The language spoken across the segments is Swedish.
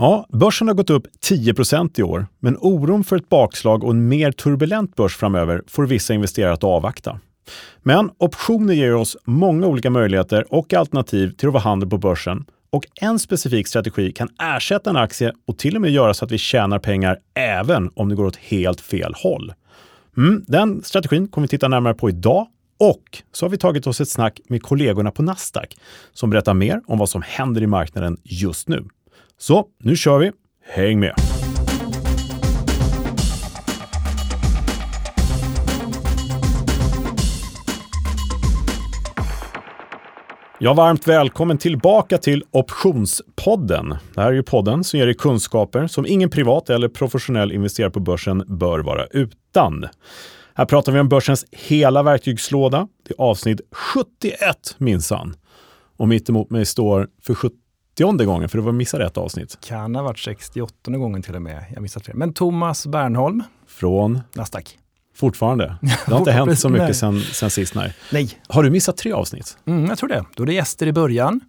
Ja, börsen har gått upp 10% i år, men oron för ett bakslag och en mer turbulent börs framöver får vissa investerare att avvakta. Men optioner ger oss många olika möjligheter och alternativ till att vara handel på börsen och en specifik strategi kan ersätta en aktie och till och med göra så att vi tjänar pengar även om det går åt helt fel håll. Mm, den strategin kommer vi titta närmare på idag och så har vi tagit oss ett snack med kollegorna på Nasdaq som berättar mer om vad som händer i marknaden just nu. Så nu kör vi. Häng med! Ja, varmt välkommen tillbaka till Optionspodden. Det här är ju podden som ger dig kunskaper som ingen privat eller professionell investerare på börsen bör vara utan. Här pratar vi om börsens hela verktygslåda. Det är avsnitt 71 minsann. Och mitt emot mig står för 70 gången, för var missade ett avsnitt. Kan ha varit 68 gången till och med. Jag missat fel. Men Thomas Bernholm. Från? Nasdaq. Fortfarande? Det har inte hänt så mycket sen, sen sist. Nej. nej. Har du missat tre avsnitt? Mm, jag tror det. Då är det gäster i början.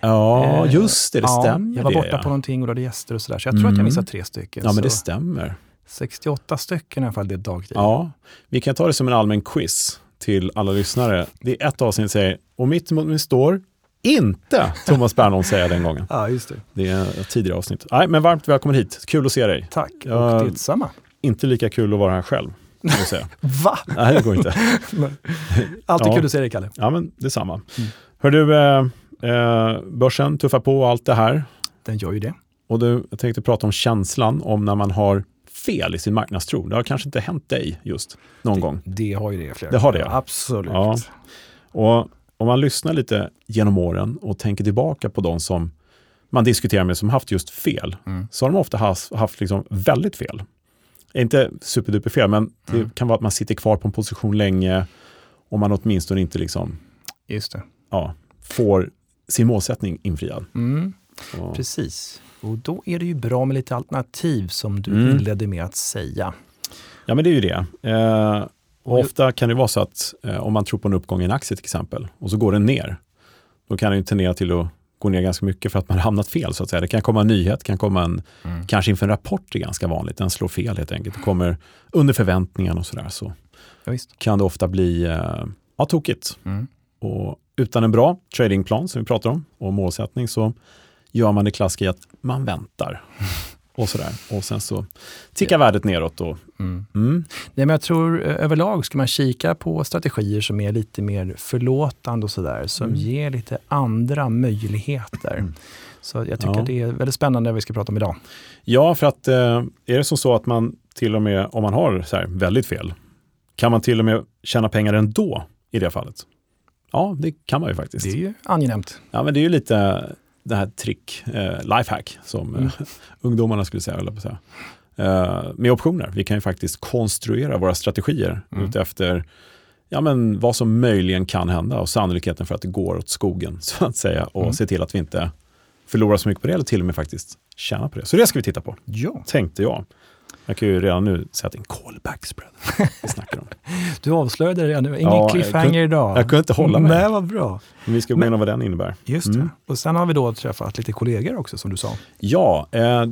Ja, eh, just det. Det ja, stämmer Jag var borta det, på någonting och då hade gäster och sådär. Så jag tror mm. att jag mm. missat tre stycken. Ja, men det stämmer. 68 stycken i alla fall, det är dagtid. Ja, vi kan ta det som en allmän quiz till alla lyssnare. Det är ett avsnitt som säger, och mitt emot mig står inte Thomas Bernholm säga den gången. Ja, just det. Det är ett tidigare avsnitt. Nej, men varmt välkommen hit. Kul att se dig. Tack, och detsamma. Inte lika kul att vara här själv. Säga. Va? Nej, det går inte. Alltid ja. kul att se dig, Kalle. Ja, men detsamma. Mm. Hör du, eh, eh, börsen tuffar på och allt det här. Den gör ju det. Och du, jag tänkte prata om känslan om när man har fel i sin marknadstro. Det har kanske inte hänt dig just någon det, gång. Det har ju det flera Det har det, Absolut. Ja. Och om man lyssnar lite genom åren och tänker tillbaka på de som man diskuterar med som haft just fel, mm. så har de ofta haft, haft liksom väldigt fel. Inte superduper fel, men mm. det kan vara att man sitter kvar på en position länge och man åtminstone inte liksom, just det. Ja, får sin målsättning infriad. Mm. Precis. Och då är det ju bra med lite alternativ som du mm. inledde med att säga. Ja, men det är ju det. Eh, ofta kan det vara så att eh, om man tror på en uppgång i en aktie till exempel och så går den ner, då kan den tendera till att gå ner ganska mycket för att man har hamnat fel. så att säga. Det kan komma en nyhet, kan komma en, mm. kanske inför en rapport är ganska vanligt, den slår fel helt enkelt. Det kommer under förväntningarna och sådär. Så ja, kan det ofta bli eh, ja, tokigt. Mm. Och utan en bra tradingplan som vi pratar om och målsättning så gör man det klassiska i att man väntar. och sådär. Och sen så tickar ja. värdet neråt. Och, mm. Mm. Nej, men jag tror eh, överlag ska man kika på strategier som är lite mer förlåtande och sådär, som mm. ger lite andra möjligheter. Mm. Så jag tycker ja. det är väldigt spännande det vi ska prata om idag. Ja, för att eh, är det som så att man till och med, om man har så här, väldigt fel, kan man till och med tjäna pengar ändå i det fallet? Ja, det kan man ju faktiskt. Det är ju angenämt. Ja, men det är ju lite det här trick, eh, lifehack, som eh, mm. ungdomarna skulle säga, eller på säga. Eh, med optioner. Vi kan ju faktiskt konstruera våra strategier mm. utefter ja, men vad som möjligen kan hända och sannolikheten för att det går åt skogen, så att säga, och mm. se till att vi inte förlorar så mycket på det, eller till och med faktiskt tjäna på det. Så det ska vi titta på, ja. tänkte jag. Jag kan ju redan nu säga att det är en callback vi snackar om. du avslöjade det redan nu, ingen ja, cliffhanger kunde, idag. Jag kunde inte hålla mig. Nej, vad bra. Men vi ska gå igenom vad den innebär. Just mm. det. Och sen har vi då träffat lite kollegor också, som du sa. Ja, eh,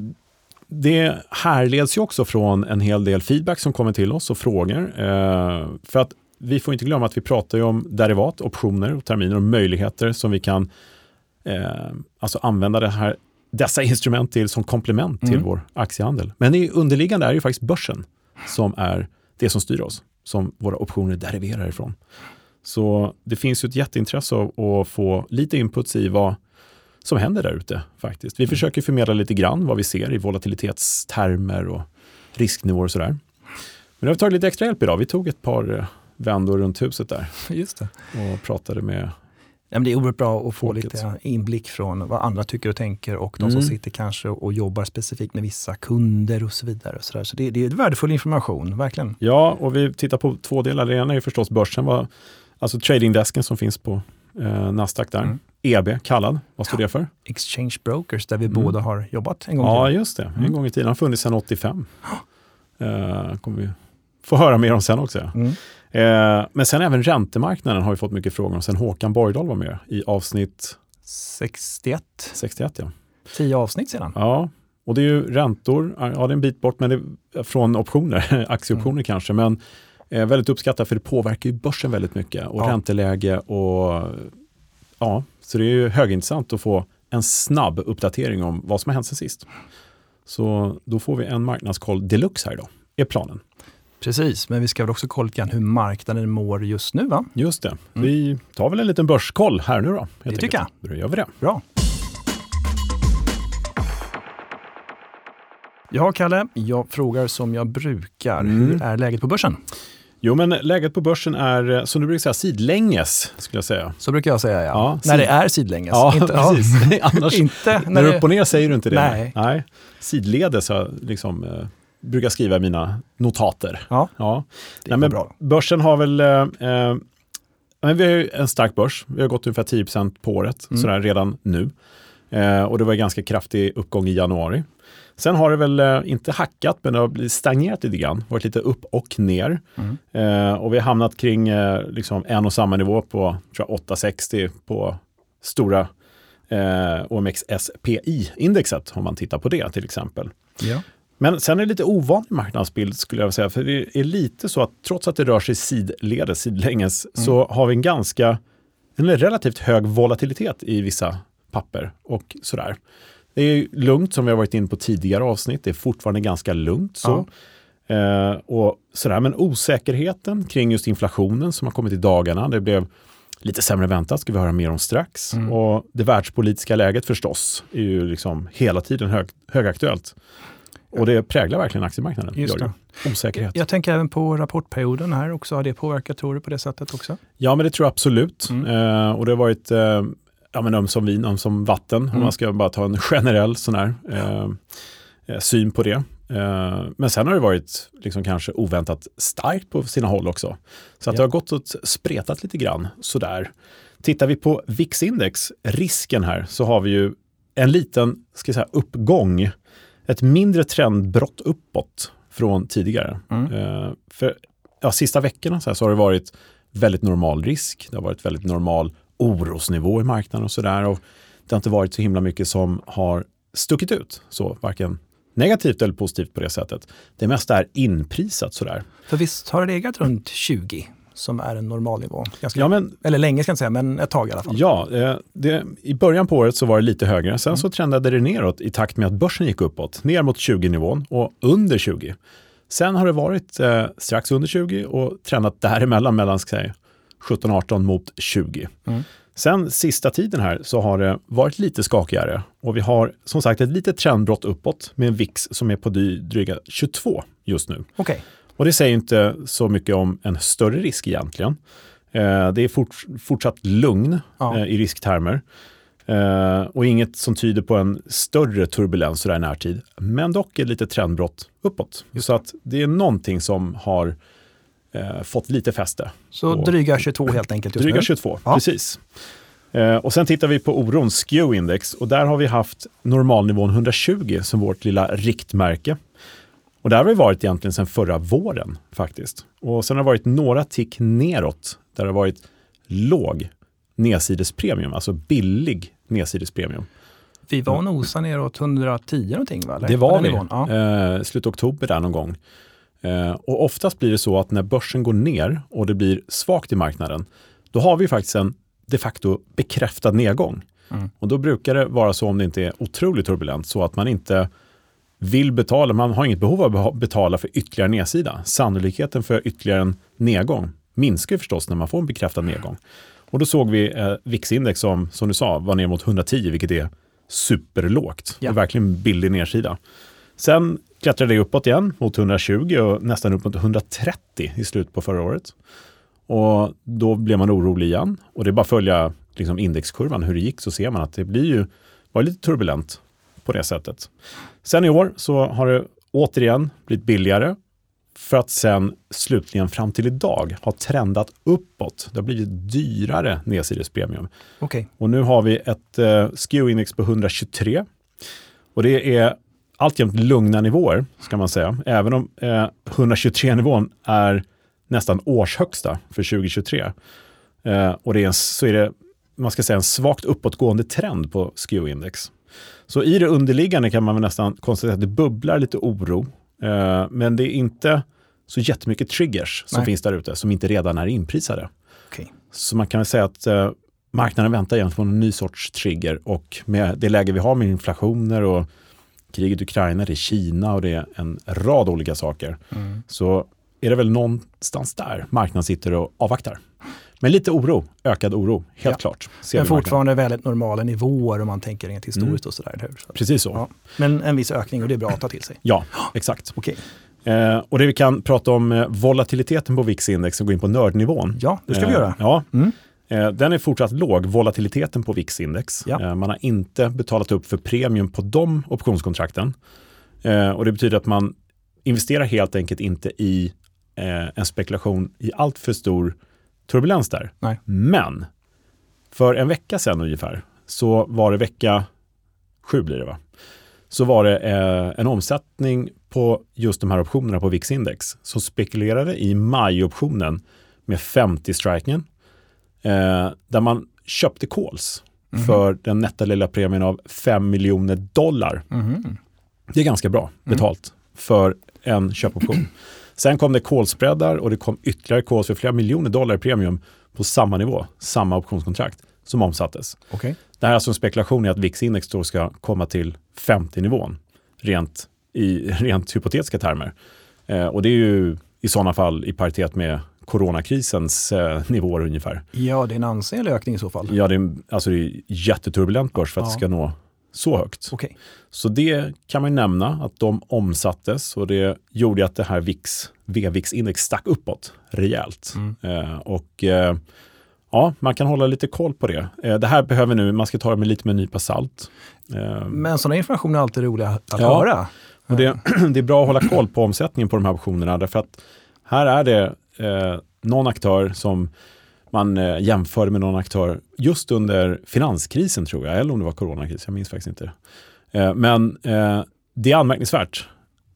det härleds ju också från en hel del feedback som kommer till oss och frågor. Eh, för att vi får inte glömma att vi pratar om derivat, optioner och terminer och möjligheter som vi kan eh, alltså använda det här dessa instrument till som komplement till mm. vår aktiehandel. Men det underliggande är ju faktiskt börsen som är det som styr oss, som våra optioner deriverar ifrån. Så det finns ju ett jätteintresse av att få lite inputs i vad som händer där ute faktiskt. Vi mm. försöker förmedla lite grann vad vi ser i volatilitetstermer och risknivåer och sådär. Men nu har vi tagit lite extra hjälp idag. Vi tog ett par eh, vändor runt huset där. Just det. Och pratade med Ja, men det är oerhört bra att få Folket. lite inblick från vad andra tycker och tänker och de mm. som sitter kanske och jobbar specifikt med vissa kunder och så vidare. Och så så det, det är värdefull information, verkligen. Ja, och vi tittar på två delar. Det ena är förstås börsen, vad, alltså tradingdesken som finns på eh, Nasdaq där. Mm. EB kallad, vad står ja. det för? Exchange Brokers, där vi mm. båda har jobbat en gång i tiden. Ja, just det. En mm. gång i tiden. har funnits sedan 85. eh, kommer vi få höra mer om sen också. Mm. Eh, men sen även räntemarknaden har vi fått mycket frågor om sen Håkan Borgdahl var med i avsnitt 61. 61 ja. Tio avsnitt sedan. Ja, Och det är ju räntor, ja det är en bit bort men det från optioner, aktieoptioner mm. kanske, men eh, väldigt uppskattat för det påverkar ju börsen väldigt mycket och ja. ränteläge och ja, så det är ju högintressant att få en snabb uppdatering om vad som har hänt sen sist. Så då får vi en marknadskoll deluxe här idag, är planen. Precis, men vi ska väl också kolla lite grann hur marknaden mår just nu va? Just det. Mm. Vi tar väl en liten börskoll här nu då. Det tycker jag. Då gör vi det. Bra. Ja, Kalle, jag frågar som jag brukar. Mm. Hur är läget på börsen? Jo, men läget på börsen är, som du brukar säga, sidlänges, skulle jag säga. Så brukar jag säga, ja. ja när det är sidlänges. Ja, inte, precis. Ja. Annars, inte när, när du är upp och ner säger du inte det. Nej. Nej. Sidledes har liksom, eh, brukar skriva i mina notater. Ja, ja. det Nej, men bra. Börsen har väl eh, eh, men vi har en stark börs. Vi har gått ungefär 10% på året mm. sådär redan nu. Eh, och det var en ganska kraftig uppgång i januari. Sen har det väl eh, inte hackat, men det har blivit stagnerat lite grann. Varit lite upp och ner. Mm. Eh, och vi har hamnat kring eh, liksom en och samma nivå på 860 på stora eh, OMXSPI-indexet, om man tittar på det till exempel. Ja. Men sen är det lite ovanlig marknadsbild skulle jag säga, för det är lite så att trots att det rör sig sidledes, sidlänges, mm. så har vi en ganska, en relativt hög volatilitet i vissa papper och sådär. Det är lugnt som vi har varit inne på tidigare avsnitt. Det är fortfarande ganska lugnt. så. Ja. Eh, och sådär. Men osäkerheten kring just inflationen som har kommit i dagarna, det blev lite sämre väntat, ska vi höra mer om strax. Mm. Och det världspolitiska läget förstås är ju liksom hela tiden hög, högaktuellt. Och det präglar verkligen aktiemarknaden. Just det. Osäkerhet. Jag tänker även på rapportperioden här också. Har det påverkat, tror du, på det sättet också? Ja, men det tror jag absolut. Mm. Eh, och det har varit eh, ja, men öm som vin, öm som vatten. Mm. Om man ska bara ta en generell sån här eh, eh, syn på det. Eh, men sen har det varit liksom kanske oväntat starkt på sina håll också. Så att ja. det har gått och spretat lite grann sådär. Tittar vi på VIX-index, risken här, så har vi ju en liten ska säga, uppgång. Ett mindre trendbrott uppåt från tidigare. Mm. Eh, för ja, sista veckorna så, så har det varit väldigt normal risk. Det har varit väldigt normal orosnivå i marknaden och sådär. Det har inte varit så himla mycket som har stuckit ut, så varken negativt eller positivt på det sättet. Det mesta är inprisat sådär. För visst har det legat runt 20 som är en normalnivå? Ganska, ja, men, eller länge ska jag inte säga, men ett tag i alla fall. Ja, eh, det, i början på året så var det lite högre. Sen mm. så trendade det neråt i takt med att börsen gick uppåt, ner mot 20-nivån och under 20. Sen har det varit eh, strax under 20 och trendat däremellan, mellan ska säga, 17-18 mot 20. Mm. Sen sista tiden här så har det varit lite skakigare och vi har som sagt ett litet trendbrott uppåt med en VIX som är på dryga 22 just nu. Okay. Och det säger inte så mycket om en större risk egentligen. Eh, det är fort, fortsatt lugn ja. eh, i risktermer. Eh, och inget som tyder på en större turbulens i närtid. Men dock ett litet trendbrott uppåt. Så att det är någonting som har eh, fått lite fäste. Så och, dryga 22 helt enkelt just Dryga nu. 22, ja. precis. Eh, och sen tittar vi på oron, SKEW-index, och där har vi haft normalnivån 120 som vårt lilla riktmärke. Och där har vi varit egentligen sedan förra våren faktiskt. Och sen har det varit några tick neråt där det har varit låg nedsidespremium, alltså billig nedsidespremium. Vi var nosa neråt 110 någonting va? Det var vi, ja. eh, slut oktober där någon gång. Eh, och oftast blir det så att när börsen går ner och det blir svagt i marknaden, då har vi faktiskt en de facto bekräftad nedgång. Mm. Och då brukar det vara så om det inte är otroligt turbulent, så att man inte vill betala, man har inget behov av att betala för ytterligare nedsida. Sannolikheten för ytterligare en nedgång minskar förstås när man får en bekräftad nedgång. Och då såg vi eh, VIX-index som, som du sa, var ner mot 110, vilket är superlågt. Ja. Det är verkligen billig nedsida. Sen klättrade det uppåt igen mot 120 och nästan upp mot 130 i slutet på förra året. Och då blev man orolig igen. Och det är bara att följa liksom indexkurvan, hur det gick, så ser man att det blir ju, var lite turbulent på det sättet. Sen i år så har det återigen blivit billigare för att sen slutligen fram till idag ha trendat uppåt. Det har blivit dyrare nedsidespremium. Okay. Och nu har vi ett eh, SKEW-index på 123. Och det är alltjämt lugna nivåer, ska man säga. Även om eh, 123-nivån är nästan årshögsta för 2023. Eh, och det är en, så är det, man ska säga, en svagt uppåtgående trend på SKEW-index. Så i det underliggande kan man väl nästan konstatera att det bubblar lite oro. Eh, men det är inte så jättemycket triggers som Nej. finns där ute som inte redan är inprisade. Okej. Så man kan väl säga att eh, marknaden väntar egentligen på en ny sorts trigger och med det läge vi har med inflationer och kriget i Ukraina, det är Kina och det är en rad olika saker. Mm. Så är det väl någonstans där marknaden sitter och avvaktar. Men lite oro, ökad oro, helt Ja. klart. Ser Men vi marknaden. fortfarande väldigt normala nivåer om man tänker rent historiskt och sådär. eller hur? Så Precis så. Ja. Men en viss ökning och det är bra att ta till sig. Ja, exakt. Okej. Eh, och det vi kan prata om eh, volatiliteten på VIX-index och gå in på nördnivån. Ja, det ska vi Eh, göra. Ja, Mm. eh, den är fortsatt låg, volatiliteten på VIX-index. Ja. Eh, man har inte betalat upp för premium på de optionskontrakten. Eh, och det betyder att man investerar helt enkelt inte i en spekulation i allt för stor turbulens där. Nej. Men för en vecka sedan ungefär så var det vecka sju blir det va? Så var det eh, en omsättning på just de här optionerna på VIX-index som spekulerade i majoptionen med 50-striken eh, där man köpte calls för den nätta lilla premien av 5 miljoner dollar. Mhm. Det är ganska bra betalt för en köpoption. Sen kom det callspreadar och det kom ytterligare calls för flera miljoner dollar i premium på samma nivå, samma optionskontrakt som omsattes. Okej. Det här är alltså en spekulation i att VIX-index då ska komma till 50-nivån rent i rent hypotetiska termer. Eh, och det är ju i sådana fall i paritet med coronakrisens eh, nivåer ungefär. Ja, det är en ansenlig ökning i så fall. Ja, det är, alltså det är jätteturbulent börs för att Ja. det ska nå så högt. Okej. Så det kan man ju nämna att de omsattes och det gjorde att det här VIX, VVIX-index stack uppåt rejält. Mm. Eh, och eh, ja, man kan hålla lite koll på det. Eh, det här behöver nu, man ska ta det med lite med en nypa salt. Eh, Men sådana information är alltid roliga att Ja. höra. och det, det är bra att hålla koll på omsättningen på de här optionerna därför att här är det eh, någon aktör som man eh, jämför med någon aktör just under finanskrisen tror jag, eller om det var coronakris, jag minns faktiskt inte. Eh, men eh, det är anmärkningsvärt.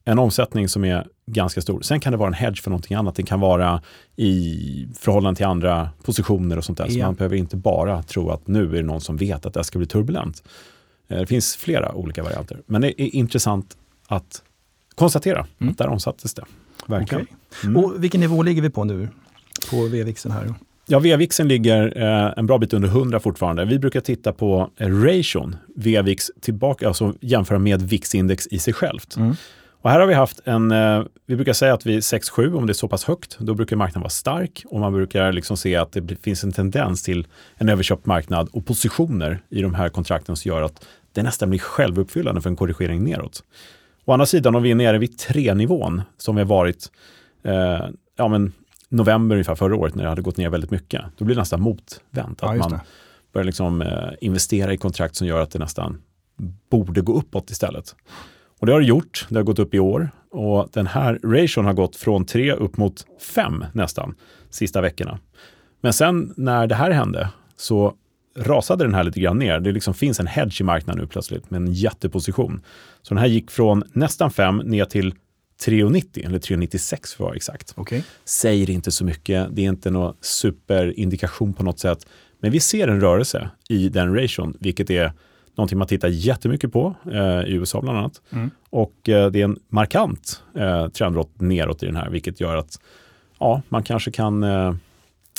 En omsättning som är ganska stor. Sen kan det vara en hedge för någonting annat. Det kan vara i förhållande till andra positioner och sånt där. Så Ja. man behöver inte bara tro att nu är det någon som vet att det ska bli turbulent. Det finns flera olika varianter. Men det är intressant att konstatera Mm. att där omsattes det. Verkligen. Okej. Mm. Och vilken nivå ligger vi på nu på VVixen här? Ja, V-vixen ligger eh, en bra bit under 100 fortfarande. Vi brukar titta på eh, ration, V-vix tillbaka, alltså jämföra med VIX-index i sig självt. Mm. Och här har vi haft en, eh, vi brukar säga att vi 6-7, om det är så pass högt, då brukar marknaden vara stark och man brukar liksom se att det finns en tendens till en överköpt marknad och positioner i de här kontrakten som gör att det nästan blir självuppfyllande för en korrigering neråt. Å andra sidan, om vi är nere vid 3-nivån, som vi har varit eh, ja, men november ungefär förra året när det hade gått ner väldigt mycket, då blir det nästan motvänt. Ja, Att just man börjar liksom, eh, investera i kontrakt som gör att det nästan borde gå uppåt istället. Och det har det gjort, det har gått upp i år och den här ration har gått från 3 upp mot 5 nästan sista veckorna. Men sen när det här hände så rasade den här lite grann ner. Det liksom finns en hedge i marknaden nu plötsligt med en jätteposition. Så den här gick från nästan 5 ner till 3,90 eller 3,96 för att vara exakt Okej. säger inte så mycket. Det är inte någon superindikation på något sätt. Men vi ser en rörelse i den ration, vilket är någonting man tittar jättemycket på eh, i USA bland annat. Mm. Och eh, det är en markant eh, trendbrott neråt i den här, vilket gör att ja, man kanske kan eh,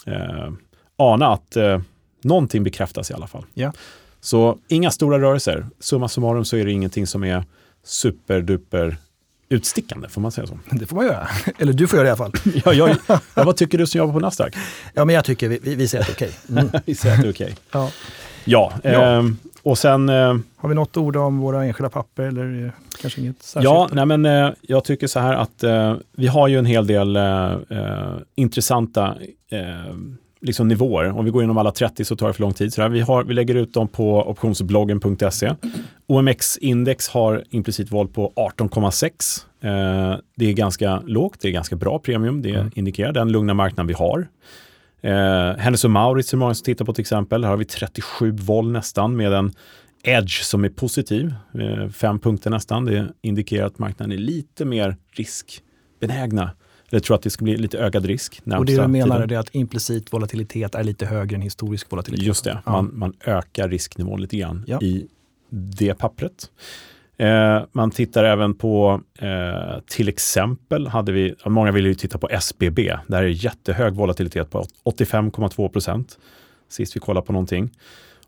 eh, ana att eh, någonting bekräftas i alla fall. Ja. Så inga stora rörelser. Summa summarum så är det ingenting som är superduper utstickande, får man säga så? Det får man göra. Eller du får göra det i alla fall. Ja, jag, ja, vad tycker du som jobbar på Nasdaq? Ja, men jag tycker vi, vi, vi säger att det är okej. Mm. Vi säger att det är okej. Ja. Ja, Ja. ehm, och sen, eh, Har vi något ord om våra enskilda papper eller eh, kanske inget särskilt? ja, nej men eh, jag tycker så här att eh, vi har ju en hel del eh, eh, intressanta eh, liksom nivåer. Om vi går igenom alla 30 så tar det för lång tid. Så där. Vi, har, vi lägger ut dem på optionsbloggen.se. OMX-index har implicit val på 18,6. Eh, det är ganska lågt, det är ganska bra premium. Det Mm. indikerar den lugna marknad vi har. Eh, Hennes och Mauritz är många som tittar på till exempel. Här har vi 37 vol nästan med en edge som är positiv. Eh, fem punkter nästan. Det indikerar att marknaden är lite mer riskbenägna. Eller tror att det ska bli lite ökad risk. Och det du menar tiden. är att implicit volatilitet är lite högre än historisk volatilitet? Just det, Ja. man, man ökar risknivån lite grann Ja. i det pappret. Eh, man tittar även på, eh, till exempel, hade vi, många vill ju titta på SBB. Där är jättehög volatilitet på 85,2 procent. Sist vi kollade på någonting.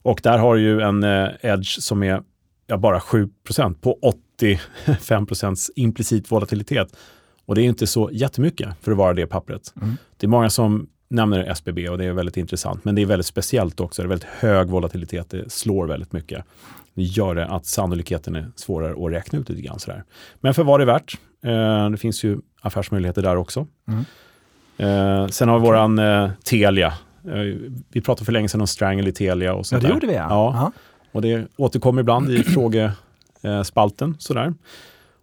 Och där har ju en eh, edge som är ja, bara 7 procent på 85 procents implicit volatilitet. Och det är inte så jättemycket för att vara det pappret. Mm. Det är många som nämner SBB och det är väldigt intressant. Men det är väldigt speciellt också. Det är väldigt hög volatilitet. Det slår väldigt mycket. Det gör det att sannolikheten är svårare att räkna ut lite grann. Sådär. Men för vad det är värt. Eh, det finns ju affärsmöjligheter där också. Mm. Eh, sen har vi våran eh, Telia. Eh, vi pratade för länge sedan om Strangle i Telia. Och sånt ja, det gjorde vi ja. ja. Och det återkommer ibland i frågespalten. Sådär.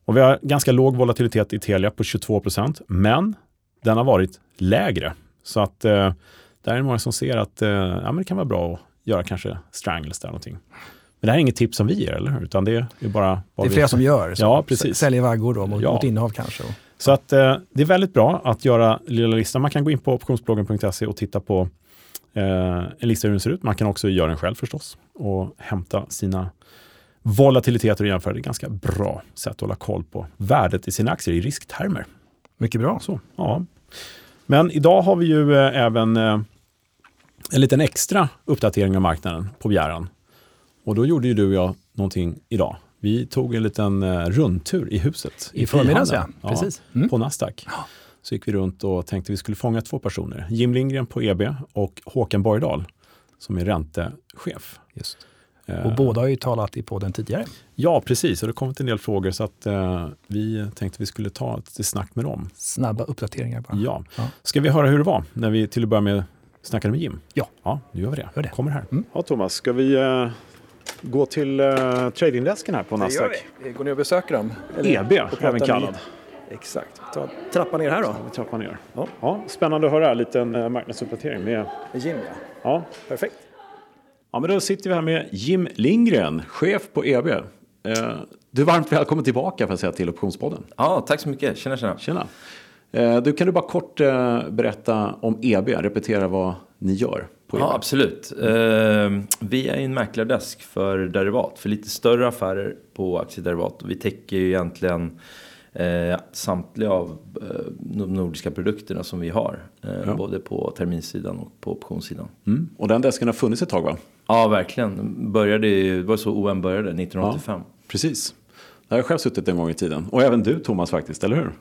Och vi har ganska låg volatilitet i Telia på 22 procent, men den har varit lägre. Så att eh, där är det många som ser att eh, ja, men det kan vara bra att göra kanske strangles där någonting. Men det här är inget tips som vi ger, eller hur? Utan det är bara... Det är flera som gör, så ja, precis. säljer vaggor då mot, ja. mot innehav kanske. Så att eh, det är väldigt bra att göra lilla listan. Man kan gå in på optionsbloggen.se och titta på eh, en lista hur den ser ut. Man kan också göra den själv förstås och hämta sina volatiliteter och jämföra. Det är ganska bra sätt att hålla koll på värdet i sina aktier i risktermer. Mycket bra. Så, ja. Men idag har vi ju eh, även eh, en liten extra uppdatering av marknaden på begäran. Och då gjorde ju du och jag någonting idag. Vi tog en liten eh, rundtur i huset. I, I förmiddags ja, precis. Mm. På Nasdaq. Så gick vi runt och tänkte att vi skulle fånga två personer. Jim Lindgren på EB och Håkan Borgdahl som är räntechef. Just. Och uh, båda har ju talat i podden tidigare. Ja, precis. Och det har kommit en del frågor så att uh, vi tänkte att vi skulle ta ett snack med dem. Snabba uppdateringar bara. Ja. ja. Ska vi höra hur det var när vi till att börja med snackade med Jim? Ja. Ja, nu gör vi det. Gör det. Kommer här. Mm. Ja, Thomas, ska vi uh, gå till uh, tradingdesken här på Nasdaq? Det gör vi. Vi går ner och besöker dem. EB, även kallad. Exakt. Ta trappa ner här då. Vi trappar ner. Ja. ja spännande att höra. En liten uh, marknadsuppdatering med Jim. Ja. ja, perfekt. Ja, men då sitter vi här med Jim Lindgren, chef på EB. Eh, du är varmt välkommen tillbaka för att säga till Optionspodden. Ja, tack så mycket. Tjena, tjena. Tjena. Eh, du, kan du bara kort eh, berätta om EB, repetera vad ni gör? På EB? Ja, absolut. Vi är en mäklardesk för derivat, för lite större affärer på aktiederivat. Vi täcker ju egentligen eh, samtliga av eh, de nordiska produkterna som vi har. Eh, ja. Både på terminsidan och på optionssidan. Mm. Och den desken har funnits ett tag va? Ja, verkligen. Började, det var så OM började, 1985. Ja, precis. Där har jag själv suttit en gång i tiden. Och även du Thomas faktiskt, eller hur?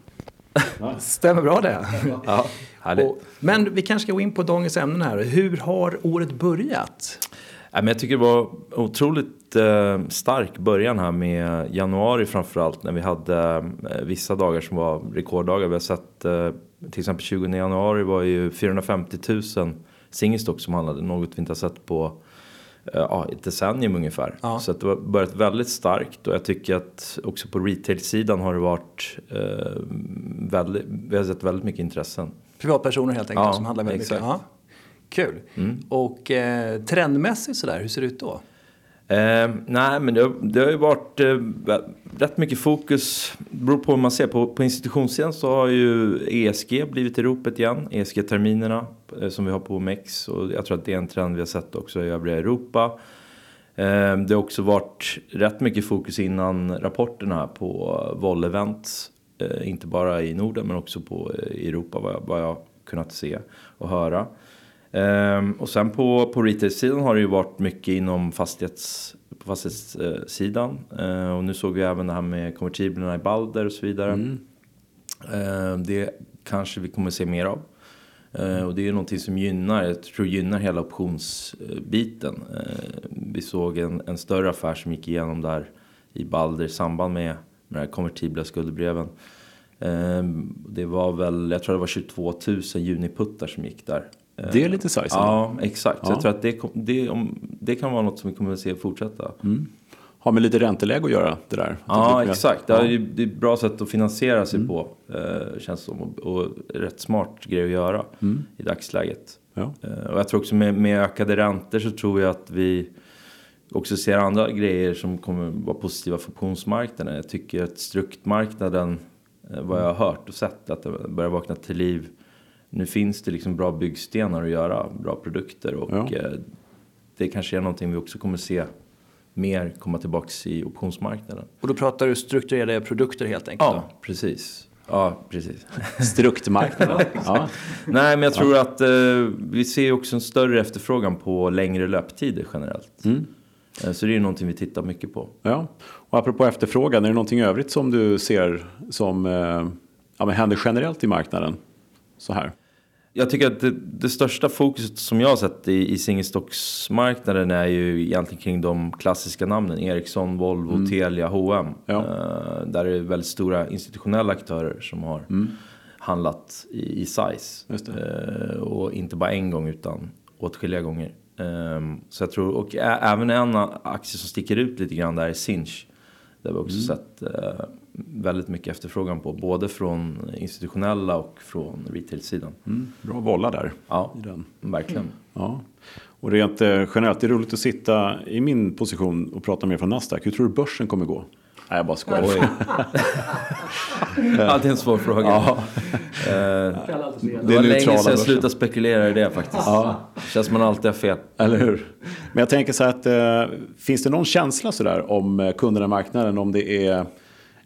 Stämmer bra det. ja, och, men vi kanske ska gå in på dagens ämnen här. Hur har året börjat? jag tycker det var otroligt eh, stark början här med januari framförallt när vi hade eh, vissa dagar som var rekorddagar. Vi har sett eh, till exempel 20 januari var ju 450 000 singelstock som handlade, något vi inte har sett på ja, ett decennium ungefär. Ja. Så det har börjat väldigt starkt och jag tycker att också på retail-sidan har det varit eh, väldigt, vi har sett väldigt mycket intressen. Privatpersoner helt enkelt ja, som handlar väldigt exakt. mycket. Ja. Kul. Mm. Och eh, trendmässigt sådär, hur ser det ut då? Eh, nej, men det har, det har ju varit eh, rätt mycket fokus. Det beror på hur man ser. På, på institutionssidan så har ju ESG blivit i ropet igen. ESG-terminerna eh, som vi har på MEX. Och jag tror att det är en trend vi har sett också i övriga Europa. Eh, det har också varit rätt mycket fokus innan rapporterna på eh, Vol Events. Eh, inte bara i Norden men också på eh, Europa vad jag, vad jag kunnat se och höra. Um, och sen på, på retail-sidan har det ju varit mycket inom fastighets, på fastighetssidan. Uh, och nu såg vi även det här med konvertiblerna i Balder och så vidare. Mm. Uh, det kanske vi kommer se mer av. Uh, och det är ju någonting som gynnar, jag tror gynnar hela optionsbiten. vi såg en, en större affär som gick igenom där i Balder i samband med, med de här konvertibla skuldebreven. Det var väl, jag tror det var 22 000 juniputtar som gick där. Det är lite size. Ja, exakt. Ja. Jag tror att det, det, det, kan vara något som vi kommer att se fortsätta. Mm. Har med lite ränteläge att göra det där? Ja, exakt. Ja. Det, är, det ett bra sätt att finansiera sig mm. på. Eh, känns som. Och, rätt smart grej att göra mm. i dagsläget. Ja. Eh, och jag tror också med, med ökade räntor så tror jag att vi också ser andra grejer som kommer vara positiva för optionsmarknaden. Jag tycker att struktmarknaden, eh, vad jag har hört och sett, att det börjar vakna till liv nu finns det liksom bra byggstenar att göra, bra produkter och ja. Eh, det kanske är någonting vi också kommer se mer komma tillbaks i optionsmarknaden. Och då pratar du strukturerade produkter helt enkelt? Ja, precis. Ja, precis. Struktmarknaden. ja. Nej, men jag tror ja. att eh, vi ser också en större efterfrågan på längre löptider generellt. Mm. Eh, så det är någonting vi tittar mycket på. Ja, och apropå efterfrågan, är det någonting övrigt som du ser som eh, ja, men händer generellt i marknaden? Så här. Jag tycker att det, det, största fokuset som jag har sett i, i singelstocksmarknaden är ju egentligen kring de klassiska namnen. Ericsson, Volvo, mm. Telia, H&M. Ja. Uh, där är det väldigt stora institutionella aktörer som har mm. handlat i, i size. Uh, och inte bara en gång utan åtskilliga gånger. Um, så jag tror, och även en aktie som sticker ut lite grann där är Sinch. Där vi också mm. sett uh, väldigt mycket efterfrågan på. Både från institutionella och från retail-sidan. Mm, bra volla där. Ja, verkligen. Mm. Ja. Och rent eh, generellt, det är roligt att sitta i min position och prata mer från Nasdaq. Hur tror du börsen kommer gå? Nej, jag bara skojar. Alltid en svår fråga. Ja. Uh, det var länge sedan jag slutade spekulera i det faktiskt. Ja. Det känns som man alltid har fel. Eller hur? Men jag tänker så här att, uh, finns det någon känsla sådär om kunderna i marknaden? Om det är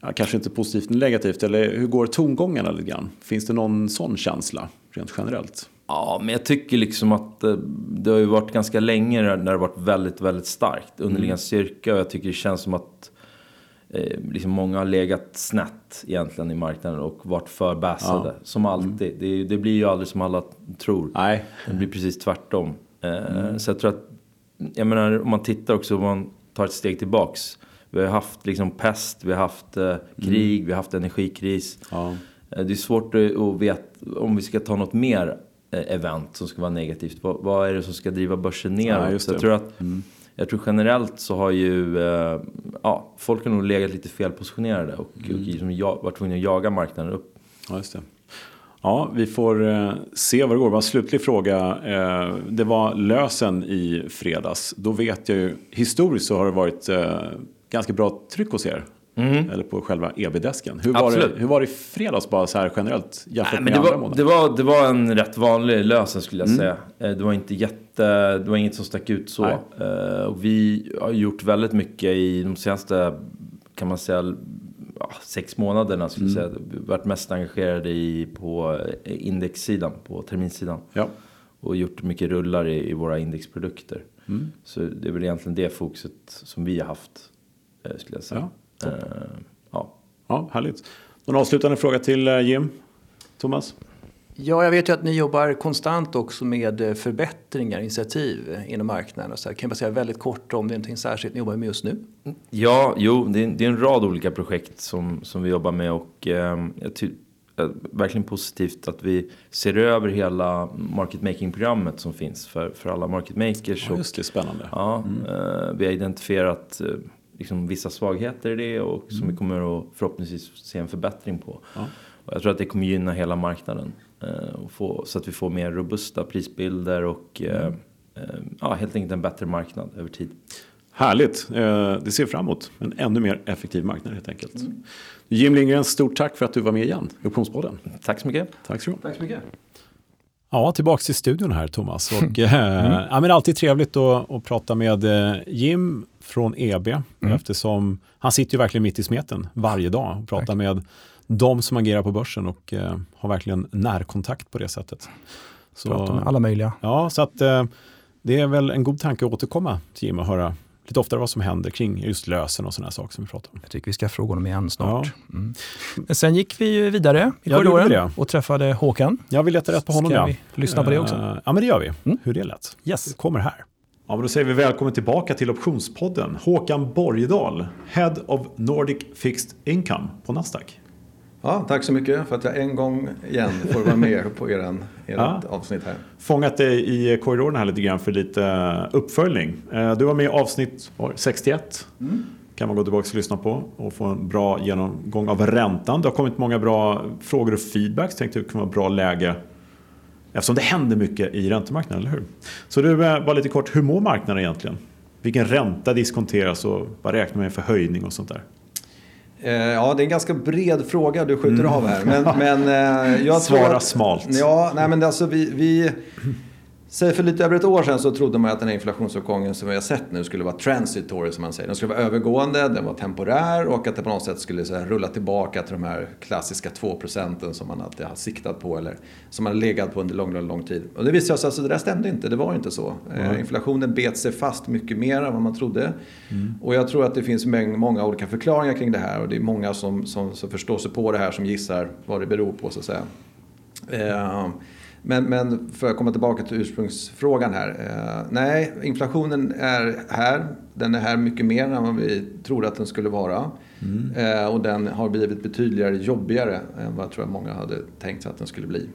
ja, kanske inte positivt eller negativt, eller hur går tongångarna lite grann? Finns det någon sån känsla rent generellt? Ja, men jag tycker liksom att eh, det har ju varit ganska länge när det har varit väldigt, väldigt starkt. Underliggande mm. styrka och jag tycker det känns som att eh, liksom många har legat snett egentligen i marknaden och varit för bassade. Ja. Som alltid. Mm. Det, det, blir ju aldrig som alla tror. Nej. Det blir precis tvärtom. Eh, mm. Så jag tror att, jag menar om man tittar också, om man tar ett steg tillbaks. Vi har haft liksom pest, vi har haft eh, krig, mm. vi har haft energikris. Ja. Eh, det är svårt att veta om vi ska ta något mer event som ska vara negativt. Vad, vad är det som ska driva börsen neråt? Ja, så jag, tror att, mm. Jag tror generellt så har ju eh, ja, folk har nog legat lite felpositionerade och, mm. och liksom jag, varit tvungna att jaga marknaden upp. Ja, just det. Ja, vi får eh, se vad det går. Bara en slutlig fråga. Eh, det var lösen i fredags. Då vet jag ju, historiskt så har det varit eh, ganska bra tryck hos er. Mm. Eller på själva EB-desken. Hur, var det, hur var det i fredags bara så här generellt jämfört Nej, med andra månader? Det var, det var en rätt vanlig lösen skulle jag mm. säga. Eh, det var inte jätte, det var inget som stack ut så. Uh, och vi har gjort väldigt mycket i de senaste, kan man säga, sex månaderna skulle jag mm. säga. Vi varit mest engagerade i, på indexsidan, på terminsidan. Ja. Och gjort mycket rullar i, i våra indexprodukter. Mm. Så det är väl egentligen det fokuset som vi har haft Eh, skulle jag säga. Ja, ja. ja, härligt. Någon avslutande fråga till eh, Jim? Thomas? Ja, jag vet ju att ni jobbar konstant också med förbättringar, initiativ inom marknaden. Så här, kan jag bara säga väldigt kort om det är någonting särskilt ni jobbar med just nu? Ja, jo, det är, det är en rad olika projekt som, som vi jobbar med och eh, jag ty, eh, verkligen positivt att vi ser över hela market making-programmet som finns för, för alla market makers. Ja, just det, spännande. Ja, mm. eh, vi har identifierat liksom vissa svagheter i det och som mm. vi kommer att förhoppningsvis se en förbättring på. Ja. Och jag tror att det kommer gynna hela marknaden. Eh, och få, så att vi får mer robusta prisbilder och eh, mm. eh, ja, helt enkelt en bättre marknad över tid. Härligt, eh, det ser fram emot en ännu mer effektiv marknad helt enkelt. Mm. Jim Lindgren, stort tack för att du var med igen i Optionspodden. Tack så mycket. Tack så, tack så mycket. Ja, tillbaka till studion här Thomas. Och, mm. ja, men alltid trevligt att, att prata med Jim från EB mm. eftersom han sitter ju verkligen mitt i smeten varje dag och pratar med de som agerar på börsen och eh, har verkligen närkontakt på det sättet. Så, pratar med alla möjliga. Ja, så att eh, det är väl en god tanke att återkomma till Jim och höra lite oftare vad som händer kring just lösen och sådana saker som vi pratar om. Jag tycker vi ska fråga honom igen snart. Ja. Mm. Men sen gick vi vidare i ja, korridoren och träffade Håkan. Ja, vi letade rätt på honom. Ska ja. vi lyssna på det också? Uh, ja, men det gör vi. Mm. Hur det lät. Yes. Det kommer här. Ja, men då säger vi välkommen tillbaka till Optionspodden. Håkan Borgedal, Head of Nordic Fixed Income på Nasdaq. Ja, tack så mycket för att jag en gång igen får vara med på er, ja. avsnitt här. Fångat dig i korridoren här lite grann för lite eh, uppföljning. Eh, du var med i avsnitt 61. Mm. kan man gå tillbaka och lyssna på och få en bra genomgång av räntan. Det har kommit många bra frågor och feedback. Så tänkte det kan vara bra läge Eftersom det händer mycket i räntemarknaden, eller hur? Så du, bara eh, lite kort, hur mår marknaden egentligen? Vilken ränta diskonteras och vad räknar man med för höjning och sånt där? Eh, ja, det är en ganska bred fråga du skjuter mm. av här. Men, men, eh, jag Svara att, smalt. Ja, nej, men alltså vi, vi Säg för lite över ett år sedan så trodde man att den här inflationsuppgången som vi har sett nu skulle vara transitory som man säger. Den skulle vara övergående, den var temporär och att det på något sätt skulle så här, rulla tillbaka till de här klassiska 2 procenten som man alltid har siktat på eller som man har legat på under lång, lång, lång tid. Och det visade sig att alltså, det där stämde inte, det var inte så. Mm. inflationen bet sig fast mycket mer än vad man trodde. Mm. Och jag tror att det finns många olika förklaringar kring det här och det är många som, som, som förstår sig på det här som gissar vad det beror på så att säga. Eh, men, men för att komma tillbaka till ursprungsfrågan här. Eh, nej, inflationen är här. Den är här mycket mer än vad vi trodde att den skulle vara. Mm. Eh, och den har blivit betydligt jobbigare än vad jag tror många hade tänkt sig att den skulle bli.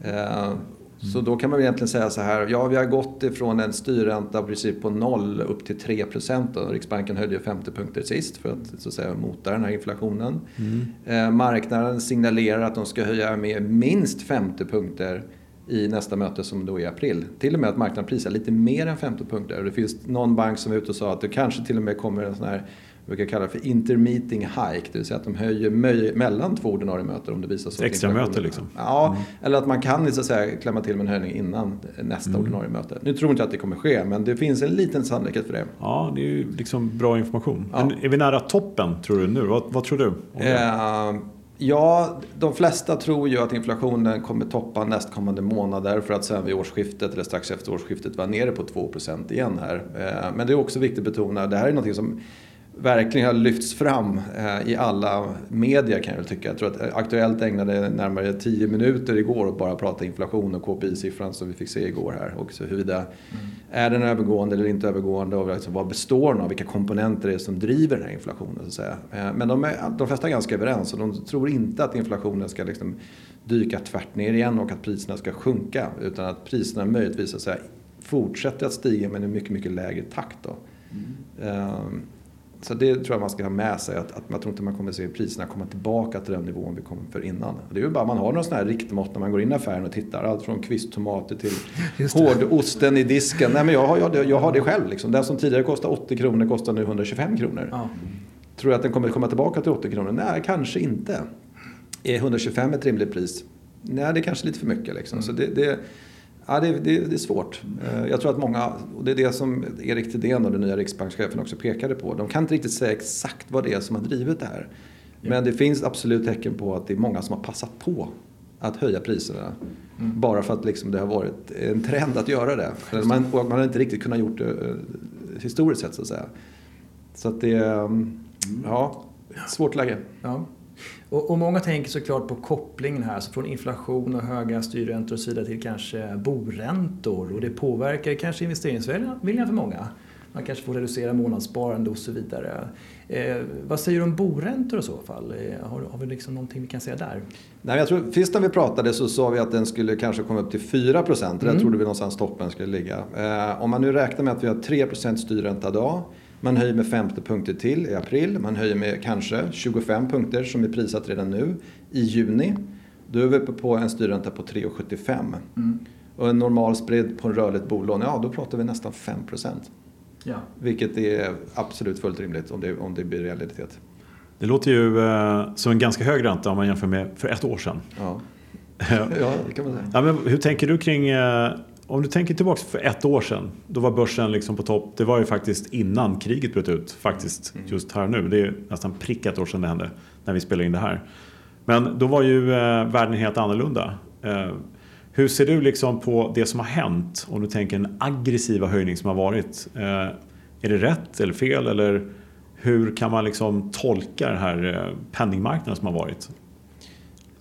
Eh, så då kan man egentligen säga så här, ja vi har gått ifrån en styrränta princip på noll upp till 3 procent. Riksbanken höjde 50 punkter sist för att, så att säga, mota den här inflationen. Mm. Eh, marknaden signalerar att de ska höja med minst 50 punkter i nästa möte som då är i april. Till och med att marknaden prisar lite mer än 50 punkter. Det finns någon bank som är ute och sa att det kanske till och med kommer en sån här brukar kalla det för intermeeting hike, det vill säga att de höjer mellan två ordinarie möten om det visar sig. Extra möte liksom? Ja, mm. eller att man kan så att säga, klämma till med en höjning innan nästa mm. ordinarie möte. Nu tror jag inte att det kommer ske, men det finns en liten sannolikhet för det. Ja, det är ju liksom bra information. Ja. Är vi nära toppen tror du nu? Vad, vad tror du? Eh, ja, de flesta tror ju att inflationen kommer toppa nästkommande månader för att sen vid årsskiftet eller strax efter årsskiftet vara nere på 2% igen här. Eh, men det är också viktigt att betona, det här är något som verkligen har lyfts fram eh, i alla medier kan jag väl tycka. Jag tror att Aktuellt ägnade närmare 10 minuter igår åt bara prata inflation och KPI-siffran som vi fick se igår här. Också huruvida mm. är den övergående eller inte övergående och liksom vad består den av? Vilka komponenter det är som driver den här inflationen så att säga. Eh, men de, är, de flesta är ganska överens och de tror inte att inflationen ska liksom dyka tvärt ner igen och att priserna ska sjunka utan att priserna möjligtvis så att säga, fortsätter att stiga men i mycket, mycket lägre takt. Då. Mm. Um, så det tror jag man ska ha med sig. Att, att jag tror inte man kommer se priserna komma tillbaka till den nivån vi kom för innan. Det är ju bara man har någon sån här riktmått när man går in i affären och tittar. Allt från kvisttomater till hårdosten i disken. Nej, men jag, har, jag, jag har det själv. Liksom. Den som tidigare kostade 80 kronor kostar nu 125 kronor. Ja. Tror jag att den kommer komma tillbaka till 80 kronor? Nej, kanske inte. Är 125 ett rimligt pris? Nej, det är kanske lite för mycket. Liksom. Mm. Så det, det Ja, det, det, det, är svårt. Eh, jag tror att många, och det är det som Erik Thedéen och den nya riksbankschefen också pekade på. De kan inte riktigt säga exakt vad det är som har drivit det här. Ja. Men det finns absolut tecken på att det är många som har passat på att höja priserna. Mm. Bara för att liksom det har varit en trend att göra det. Man, man har inte riktigt kunnat gjort det eh, historiskt sett så att säga. Så att det är, mm, ja, svårt läge. Ja. Och, och, många tänker såklart på kopplingen här, så från inflation och höga styrräntor och så vidare till kanske boräntor och det påverkar kanske investeringsviljan för många. Man kanske får reducera månadssparande och så vidare. Eh, vad säger du om boräntor i så fall? Eh, har, har vi liksom någonting vi kan säga där? Nej, jag tror, sist när vi pratade så sa vi att den skulle kanske komma upp till 4 procent. Mm. Där trodde vi någonstans toppen skulle ligga. Eh, om man nu räknar med att vi har 3 procent styrränta idag man höjer med 50 punkter till i april. Man höjer med kanske 25 punkter som är prissatt redan nu i juni. Då är vi uppe på en styrränta på 3,75. Mm. Och en normal spread på en rörligt bolån, ja då pratar vi nästan 5 Ja. Vilket är absolut fullt rimligt om det, om det blir realitet. Det låter ju eh, som en ganska hög ränta om man jämför med för ett år sedan. Ja, ja det kan man säga. Ja, men hur tänker du kring eh, om du tänker tillbaka för ett år sedan, då var börsen liksom på topp. Det var ju faktiskt innan kriget bröt ut, faktiskt mm. just här nu. Det är nästan prick ett år sedan det hände, när vi spelade in det här. Men då var ju eh, världen helt annorlunda. Eh, hur ser du liksom på det som har hänt? Om du tänker den aggressiva höjning som har varit. Eh, är det rätt eller fel? Eller hur kan man liksom tolka den här eh, penningmarknaden som har varit?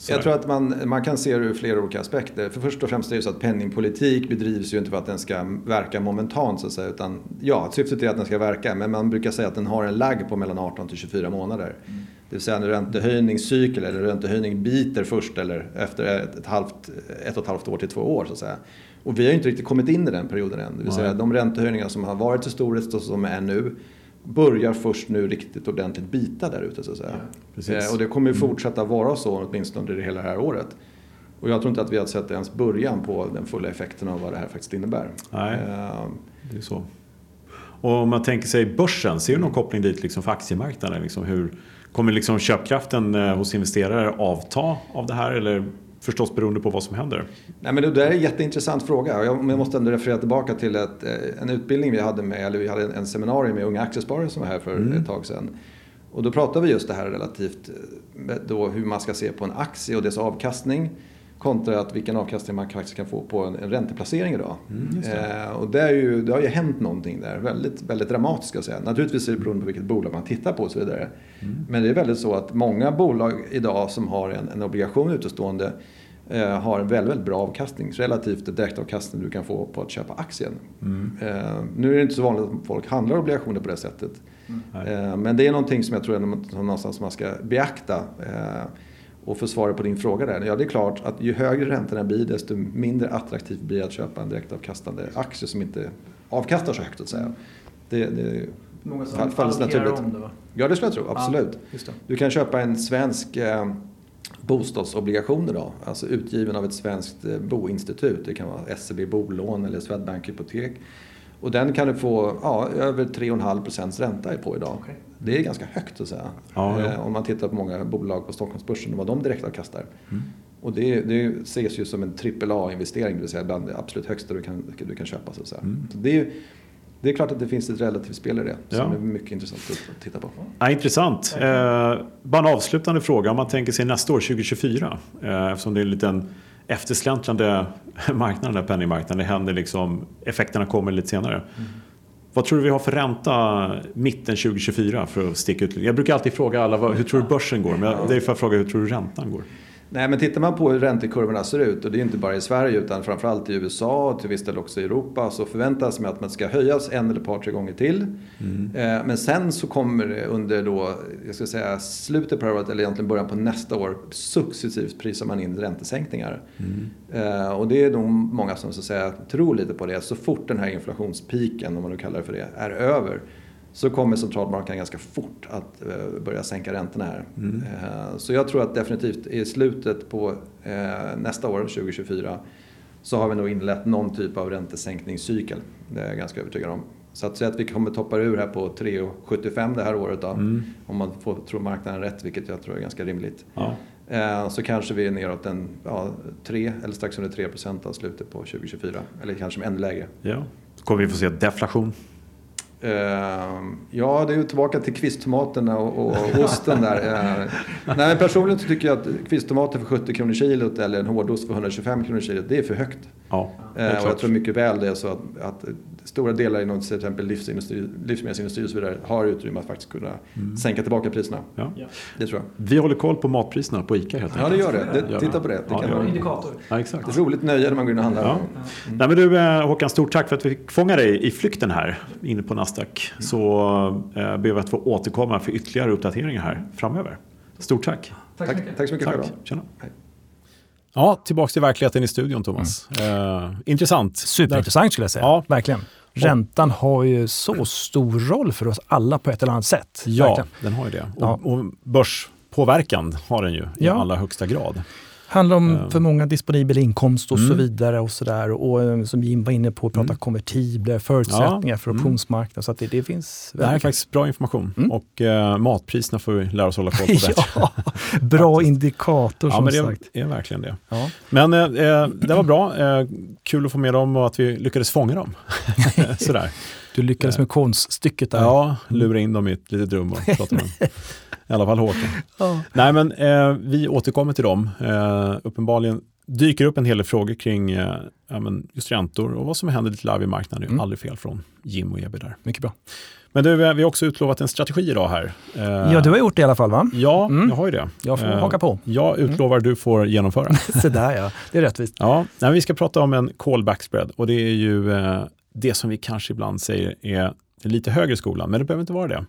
Jag tror att man, man kan se det ur flera olika aspekter. För först och främst är det så att penningpolitik bedrivs ju inte för att den ska verka momentant så att säga. Utan, ja, syftet är att den ska verka men man brukar säga att den har en lagg på mellan 18 till 24 månader. Mm. Det vill säga en räntehöjningscykel eller räntehöjning biter först eller efter ett, halvt, ett och ett halvt år till två år så att säga. Och vi har ju inte riktigt kommit in i den perioden än. Det vill säga de räntehöjningar som har varit historiskt och som är nu börjar först nu riktigt ordentligt bita där ute så att säga. Ja, eh, och det kommer ju mm. fortsätta vara så åtminstone under hela det här året. Och jag tror inte att vi har sett ens början på den fulla effekten av vad det här faktiskt innebär. Nej, eh, det är så. Och om man tänker sig börsen, ser du någon koppling dit liksom för aktiemarknaden? Liksom hur, kommer liksom köpkraften eh, hos investerare avta av det här? Eller förstås beroende på vad som händer. Nej, men det där är en jätteintressant fråga. Jag, jag måste ändå referera tillbaka till ett, eh, en utbildning vi hade med, eller vi hade en seminarium med unga aktiesparare som var här för mm. ett tag sedan. Och då pratade vi just det här relativt eh, då hur man ska se på en aktie och dess avkastning kontra att vilken avkastning man faktiskt kan få på en, en ränteplacering idag. Mm, det. Eh, och det, är ju, det har ju hänt någonting där, väldigt, väldigt dramatiskt ska jag säga. Naturligtvis är det beroende på vilket bolag man tittar på och så vidare. Mm. Men det är väldigt så att många bolag idag som har en, en obligation utestående eh, har en väldigt, väldigt bra avkastning relativt direktavkastning du kan få på att köpa aktien. Mm. Eh, nu är det inte så vanligt att folk handlar obligationer på det sättet. Mm. Eh, men det är någonting som jag tror är någonstans man ska beakta. Och för svaret på din fråga där, ja det är klart att ju högre räntorna blir desto mindre attraktivt blir det att köpa en direktavkastande aktie som inte avkastar så högt att säga. Det, det Många som fall, naturligt. om det va? Ja det skulle jag tro, absolut. Ja, du kan köpa en svensk eh, bostadsobligation idag, alltså utgiven av ett svenskt eh, boinstitut. Det kan vara SEB bolån eller Swedbank hypotek. Och den kan du få ja, över 3,5 procents ränta på idag. Okay. Det är ganska högt att säga. Ja, ja. Eh, om man tittar på många bolag på Stockholmsbörsen och vad de direktavkastar. Mm. Och det, det ses ju som en AAA-investering, det vill säga bland det absolut högsta du kan, du kan köpa. Så att säga. Mm. Så det, är, det är klart att det finns ett relativt spel i det ja. som är mycket intressant att titta på. Ja, intressant. Eh, bara en avslutande fråga. Om man tänker sig nästa år, 2024, eh, eftersom det är en liten eftersläntrande marknad, den här penningmarknaden. Det händer liksom, effekterna kommer lite senare. Mm. Vad tror du vi har för ränta mitten 2024 för att sticka ut? Jag brukar alltid fråga alla hur tror du börsen går? Men det är för att fråga hur tror du räntan går? Nej, men tittar man på hur räntekurvorna ser ut och det är inte bara i Sverige utan framförallt i USA och till viss del också i Europa så förväntas man att man ska höjas en eller ett par, tre gånger till. Mm. Eh, men sen så kommer det under då, jag ska säga slutet på året eller egentligen början på nästa år successivt prisar man in räntesänkningar. Mm. Eh, och det är nog många som så att säga tror lite på det. Så fort den här inflationspiken, om man nu kallar det för det, är över så kommer centralbanken ganska fort att eh, börja sänka räntorna här. Mm. Eh, så jag tror att definitivt i slutet på eh, nästa år, 2024, så har vi nog inlett någon typ av räntesänkningscykel. Det är jag ganska övertygad om. Så att säga att vi kommer toppa ur här på 3,75 det här året då, mm. om man får tro marknaden rätt, vilket jag tror är ganska rimligt. Ja. Så kanske vi är neråt en ja, 3 eller strax under 3 procent av slutet på 2024. Eller kanske ännu lägre. Ja. Kommer vi få se deflation ja, det är ju tillbaka till kvisttomaterna och, och osten där. Uh, nej, men personligen så tycker jag att kvisttomater för 70 kronor kilot eller en hårdost för 125 kronor kilot, det är för högt. Ja, uh, och jag tror mycket väl det är så att, att stora delar inom till exempel livsmedelsindustri och så vidare har utrymme att faktiskt kunna mm. sänka tillbaka priserna. Ja. Det tror jag. Vi håller koll på matpriserna på ICA helt enkelt. Ja, det gör det. det titta på det. Det ja, kan vara en indikator. Ja, exakt. Ett roligt nöje när man går in och handlar. Ja. Mm. Nej, men du Håkan, stort tack för att vi fick fånga dig i flykten här inne på Nasdaq. Så eh, ber vi att få återkomma för ytterligare uppdateringar här framöver. Stort tack. Tack, tack, tack så mycket tack. själv. Ja, tillbaka till verkligheten i studion Thomas. Mm. Eh, intressant. Superintressant skulle jag säga. Ja. Verkligen. Räntan har ju så stor roll för oss alla på ett eller annat sätt. Ja, Verkligen. den har ju det. Och, ja. och börspåverkan har den ju i ja. allra högsta grad handlar om uh. för många disponibel inkomst och mm. så vidare. och så där. Och eh, som Jim var inne på, prata mm. konvertibler, förutsättningar ja. för mm. optionsmarknaden. Så det, det finns... Det här är faktiskt bra information mm. och uh, matpriserna får vi lära oss hålla koll på bättre. ja, bra indikator som ja, det sagt. är verkligen det. Ja. Men uh, det var bra, kul att få med dem och att vi lyckades fånga dem. Sådär. Du lyckades med konststycket där. Ja, lura in dem i ett litet rum och prata med dem. I alla fall Håkan. Ja. Nej, men eh, vi återkommer till dem. Eh, uppenbarligen dyker upp en hel del frågor kring eh, ja, men just räntor och vad som händer lite live i marknaden. Det mm. aldrig fel från Jim och Ebi där. Mycket bra. Men du, vi har också utlovat en strategi idag här. Eh, ja, du har gjort det i alla fall va? Ja, mm. jag har ju det. Jag får eh, haka på. Jag mm. utlovar, mm. du får genomföra. Så där ja, det är rättvist. Ja, nej, vi ska prata om en callback spread och det är ju eh, det som vi kanske ibland säger är lite högre skolan, men det behöver inte vara det.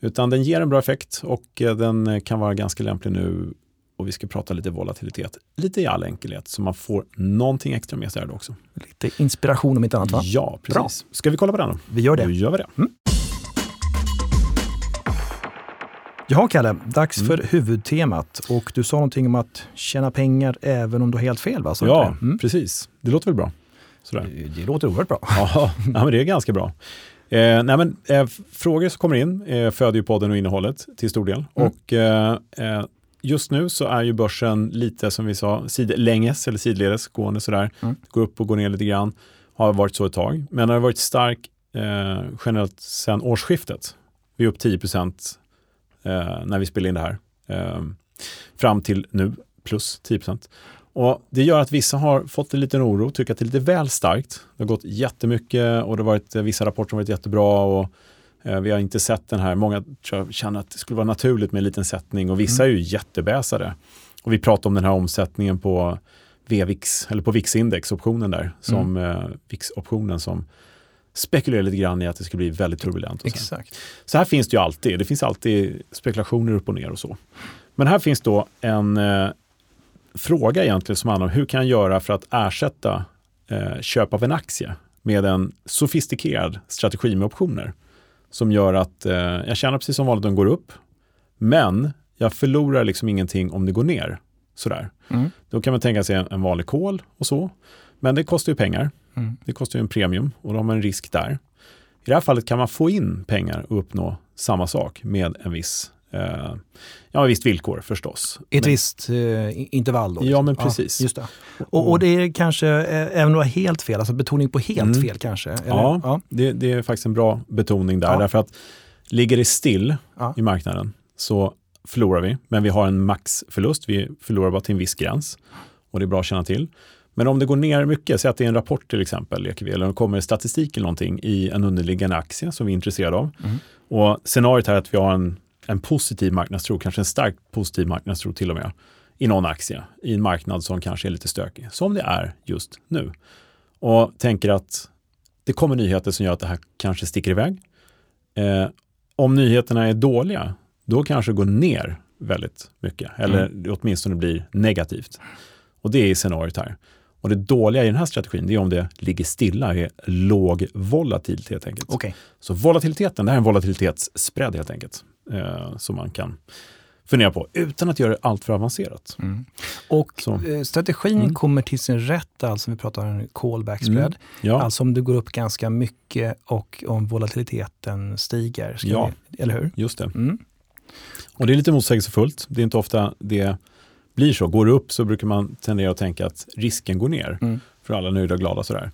Utan den ger en bra effekt och eh, den kan vara ganska lämplig nu och vi ska prata lite volatilitet, lite i all enkelhet, så man får någonting extra med sig här också. Lite inspiration om inte annat va? Ja, precis. Bra. Ska vi kolla på den då? Vi gör det. Då gör vi det. Mm. Jaha Kalle, dags mm. för huvudtemat. Och du sa någonting om att tjäna pengar även om du har helt fel va? Så ja, mm. precis. Det låter väl bra? Sådär. Det, låter oerhört bra. ja, men det är ganska bra. Eh, nej men, eh, frågor som kommer in eh, föder ju podden och innehållet till stor del. Mm. Och eh, eh, just nu så är ju börsen lite som vi sa, sidlänges eller sidledes gående sådär. Mm. Går upp och går ner lite grann. Har varit så ett tag. Men har varit stark eh, generellt sedan årsskiftet. Vi är upp 10 procent eh, när vi spelar in det här. Fram till nu, plus 10 procent. Och det gör att vissa har fått en liten oro, tycker att det är lite väl starkt. Det har gått jättemycket och det har varit eh, vissa rapporter som varit jättebra. Och, eh, vi har inte sett den här, många jag, känner att det skulle vara naturligt med en liten sättning och vissa är ju jättebäsade. Och vi pratar om den här omsättningen på VVix, eller på VIX-index, optionen där, som eh, VIX-optionen som spekulerar lite grann i att det skulle bli väldigt turbulent. Exakt. så här finns det ju alltid, det finns alltid spekulationer upp och ner och så. Men här finns då en fråga egentligen som handlar om hur kan jag göra för att ersätta eh, köp av en aktie med en sofistikerad strategi med optioner som gör att eh, jag tjänar precis som vanligt om den går upp, men jag förlorar liksom ingenting om det går ner. Sådär. Mm. Då kan man tänka sig en, en vanlig kol och så, men det kostar ju pengar. Mm. Det kostar ju en premium och då har man en risk där. I det här fallet kan man få in pengar och uppnå samma sak med en viss, eh, ja, visst villkor förstås. Ett Men- visst eh, intervall då? Ja, men precis. just det. Och, och det är kanske, eh, även om du har helt fel, alltså betoning på helt Mm. fel kanske? Eller? Ja, ja. Det, det är faktiskt en bra betoning där. Ja. Därför att ligger det still Ja. i marknaden så förlorar vi. Men vi har en maxförlust. Vi förlorar bara till en viss gräns. Och det är bra att känna till. Men om det går ner mycket, säg att det är en rapport till exempel, leker vi, eller det kommer statistik eller någonting i en underliggande aktie som vi är intresserade av. Mm. Och scenariot här är att vi har en, en positiv marknadstro, kanske en starkt positiv marknadstro till och med, i någon aktie, i en marknad som kanske är lite stökig, som det är just nu. Och tänker att det kommer nyheter som gör att det här kanske sticker iväg. Eh, om nyheterna är dåliga, då kanske det går ner väldigt mycket, eller det åtminstone blir negativt. Och det är scenariot här. Och det dåliga i den här strategin, det är om det ligger stilla, är låg volatilitet helt enkelt. Okej. Så volatiliteten, det här är en volatilitetsspread helt enkelt, eh, som man kan fundera på utan att göra det allt för avancerat. Mm. Och Så. eh, strategin Mm. kommer till sin rätt, alltså vi pratar om callback spread. Mm. Ja, Alltså om det går upp ganska mycket och om volatiliteten stiger. Ska Ja. vi, eller hur? just det. Mm. Och det är lite motsägelsefullt. Det är inte ofta det blir så. Går det upp så brukar man tendera att tänka att risken går ner. Mm. För alla nöjda och glada sådär.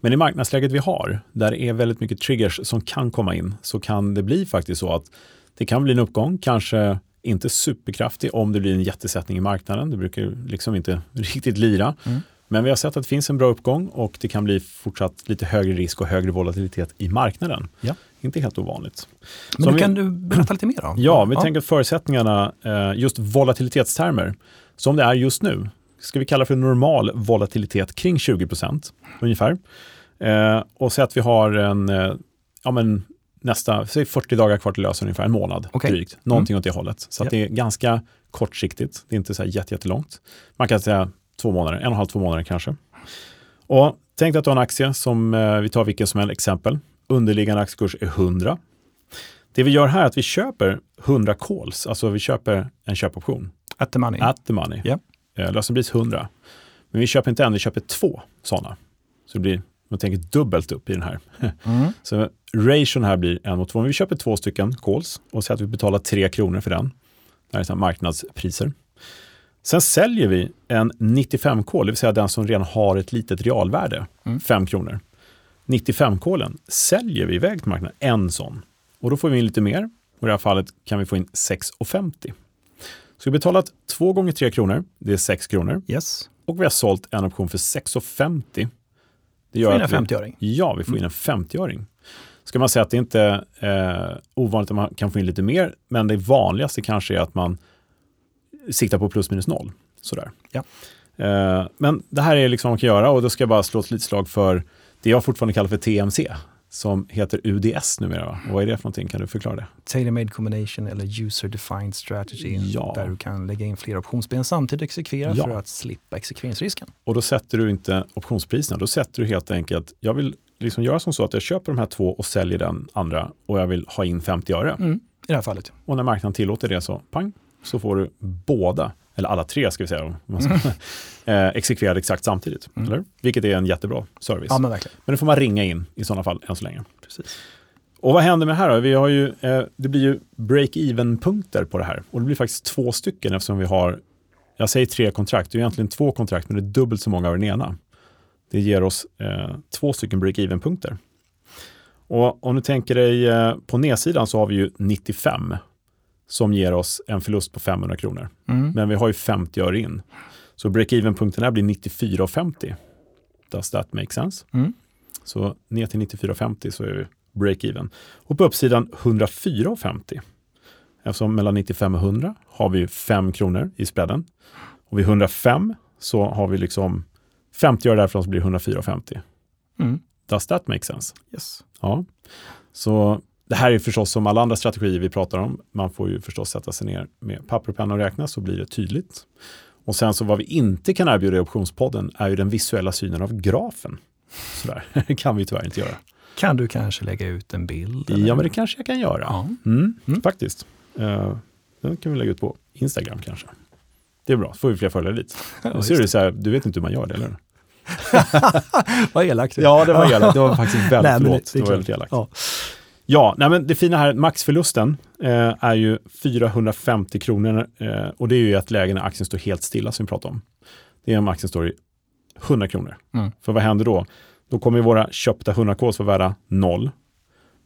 Men i marknadsläget vi har, där det är väldigt mycket triggers som kan komma in, så kan det bli faktiskt så att det kan bli en uppgång, kanske inte superkraftig om det blir en jättesättning i marknaden. Det brukar liksom inte riktigt lira. Mm. Men vi har sett att det finns en bra uppgång och det kan bli fortsatt lite högre risk och högre volatilitet i marknaden. Ja. Inte helt ovanligt. Men det vi- kan du berätta lite mer om? Ja, vi tänker att förutsättningarna, eh, just volatilitetstermer, som det är just nu, ska vi kalla för normal volatilitet kring 20 procent ungefär. Eh, och så att vi har en, eh, ja men nästa, säg 40 dagar kvar till lösen ungefär, en månad Okej. drygt. Någonting åt det hållet. Så Ja. det är ganska kortsiktigt, det är inte så här jätte- jättelångt. Man kan säga två månader, en och en halv, två månader kanske. Och tänk dig att du har en aktie som, eh, vi tar vilken som helst exempel, underliggande aktiekurs är 100. Det vi gör här är att vi köper 100 calls, alltså vi köper en köpoption, At the money. at the money. Eh, Lösenpris 100. Men vi köper inte en, vi köper två sådana. Så det blir, man tänker dubbelt upp i den här. Mm. Så ration här blir en mot två. Men vi köper två stycken calls och säger att vi betalar tre kronor för den. Det här är marknadspriser. Sen säljer vi en 95 call, det vill säga den som redan har ett litet realvärde, Mm. 5 kronor. 95 callen säljer vi iväg till marknaden, en sån. Och då får vi in lite mer. Och I det här fallet kan vi få in 6,50. Så vi har betalat två gånger 3 kronor, det är 6 kronor. Yes. Och vi har sålt en option för 6,50. Det Får in en att vi- 50-öring. Ja, vi får in en 50-öring. Ska man säga att det inte är eh, ovanligt att man kan få in lite mer, men det vanligaste kanske är att man siktar på plus minus noll. Sådär. Ja. Eh, men det här är liksom vad man kan göra och då ska jag bara slå ett litet slag för det jag fortfarande kallar för TMC, som heter UDS numera. Va? Och vad är det för någonting? Kan du förklara det? Tailor-made combination eller user defined strategy. Ja. Där du kan lägga in flera optionsben samtidigt och exekvera Ja. för att slippa exekveringsrisken. Och då sätter du inte optionspriserna, då sätter du helt enkelt, jag vill liksom göra som så att jag köper de här två och säljer den andra och jag vill ha in 50 öre. Mm. I det här fallet. Och när marknaden tillåter det så pang, så får du båda, eller alla tre ska vi säga, om man ska, eh, exekverade exakt samtidigt. Mm. Eller? Vilket är en jättebra service. Ja, men verkligen. Men det får man ringa in i sådana fall än så länge. Precis. Och vad händer med det här då? Vi har ju, eh, det blir ju break-even-punkter på det här. Och det blir faktiskt två stycken eftersom vi har, jag säger tre kontrakt, det är egentligen två kontrakt men det är dubbelt så många av den ena. Det ger oss eh, två stycken break-even-punkter. Och om du tänker dig eh, på nedsidan så har vi ju 95 som ger oss en förlust på 500 kronor. Mm. Men vi har ju 50 öre in. Så break-even-punkten här blir 94,50. Does that make sense? Mm. Så ner till 94,50 så är vi break-even. Och på uppsidan 104,50. Eftersom mellan 95 och 100 har vi 5 kronor i spreaden. Och vid 105 så har vi liksom 50 öre därifrån så blir det 104,50. Mm. Does that make sense? Yes. Ja. Så det här är förstås som alla andra strategier vi pratar om. Man får ju förstås sätta sig ner med papper och penna och räkna så blir det tydligt. Och sen så vad vi inte kan erbjuda i optionspodden är ju den visuella synen av grafen. Sådär, kan vi tyvärr inte göra. Kan du kanske lägga ut en bild? eller? Ja, men det kanske jag kan göra. Ja. Mm, Mm. Faktiskt. Uh, den kan vi lägga ut på Instagram kanske. Det är bra, så får vi fler följare dit. Ja, ser du, så här, du vet inte hur man gör det, eller? Vad elakt. Ja, det var elakt. Det var faktiskt väldigt, Nej, det- Det, det var väldigt elakt. Ja. Ja, nej, men det fina här, maxförlusten eh, är ju 450 kronor eh, och det är ju ett läge när aktien står helt stilla som vi pratade om. Det är om aktien står i 100 kronor. Mm. För vad händer då? Då kommer våra köpta 100 calls vara värda noll.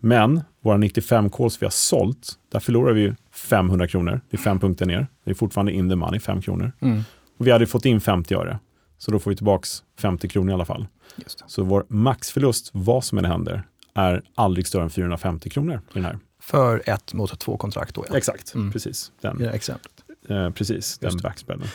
Men våra 95 calls vi har sålt, där förlorar vi ju 500 kronor. Det är fem punkter ner. Det är fortfarande in the money, 5 kronor. Mm. Och vi hade fått in 50 öre. Så då får vi tillbaka 50 kronor i alla fall. Så vår maxförlust, vad som än händer, är aldrig större än 450 kronor i den här. För ett mot två kontrakt då ja. Exakt, Mm. precis. Den, exemplet. eh, precis, den Just det. backspreaden.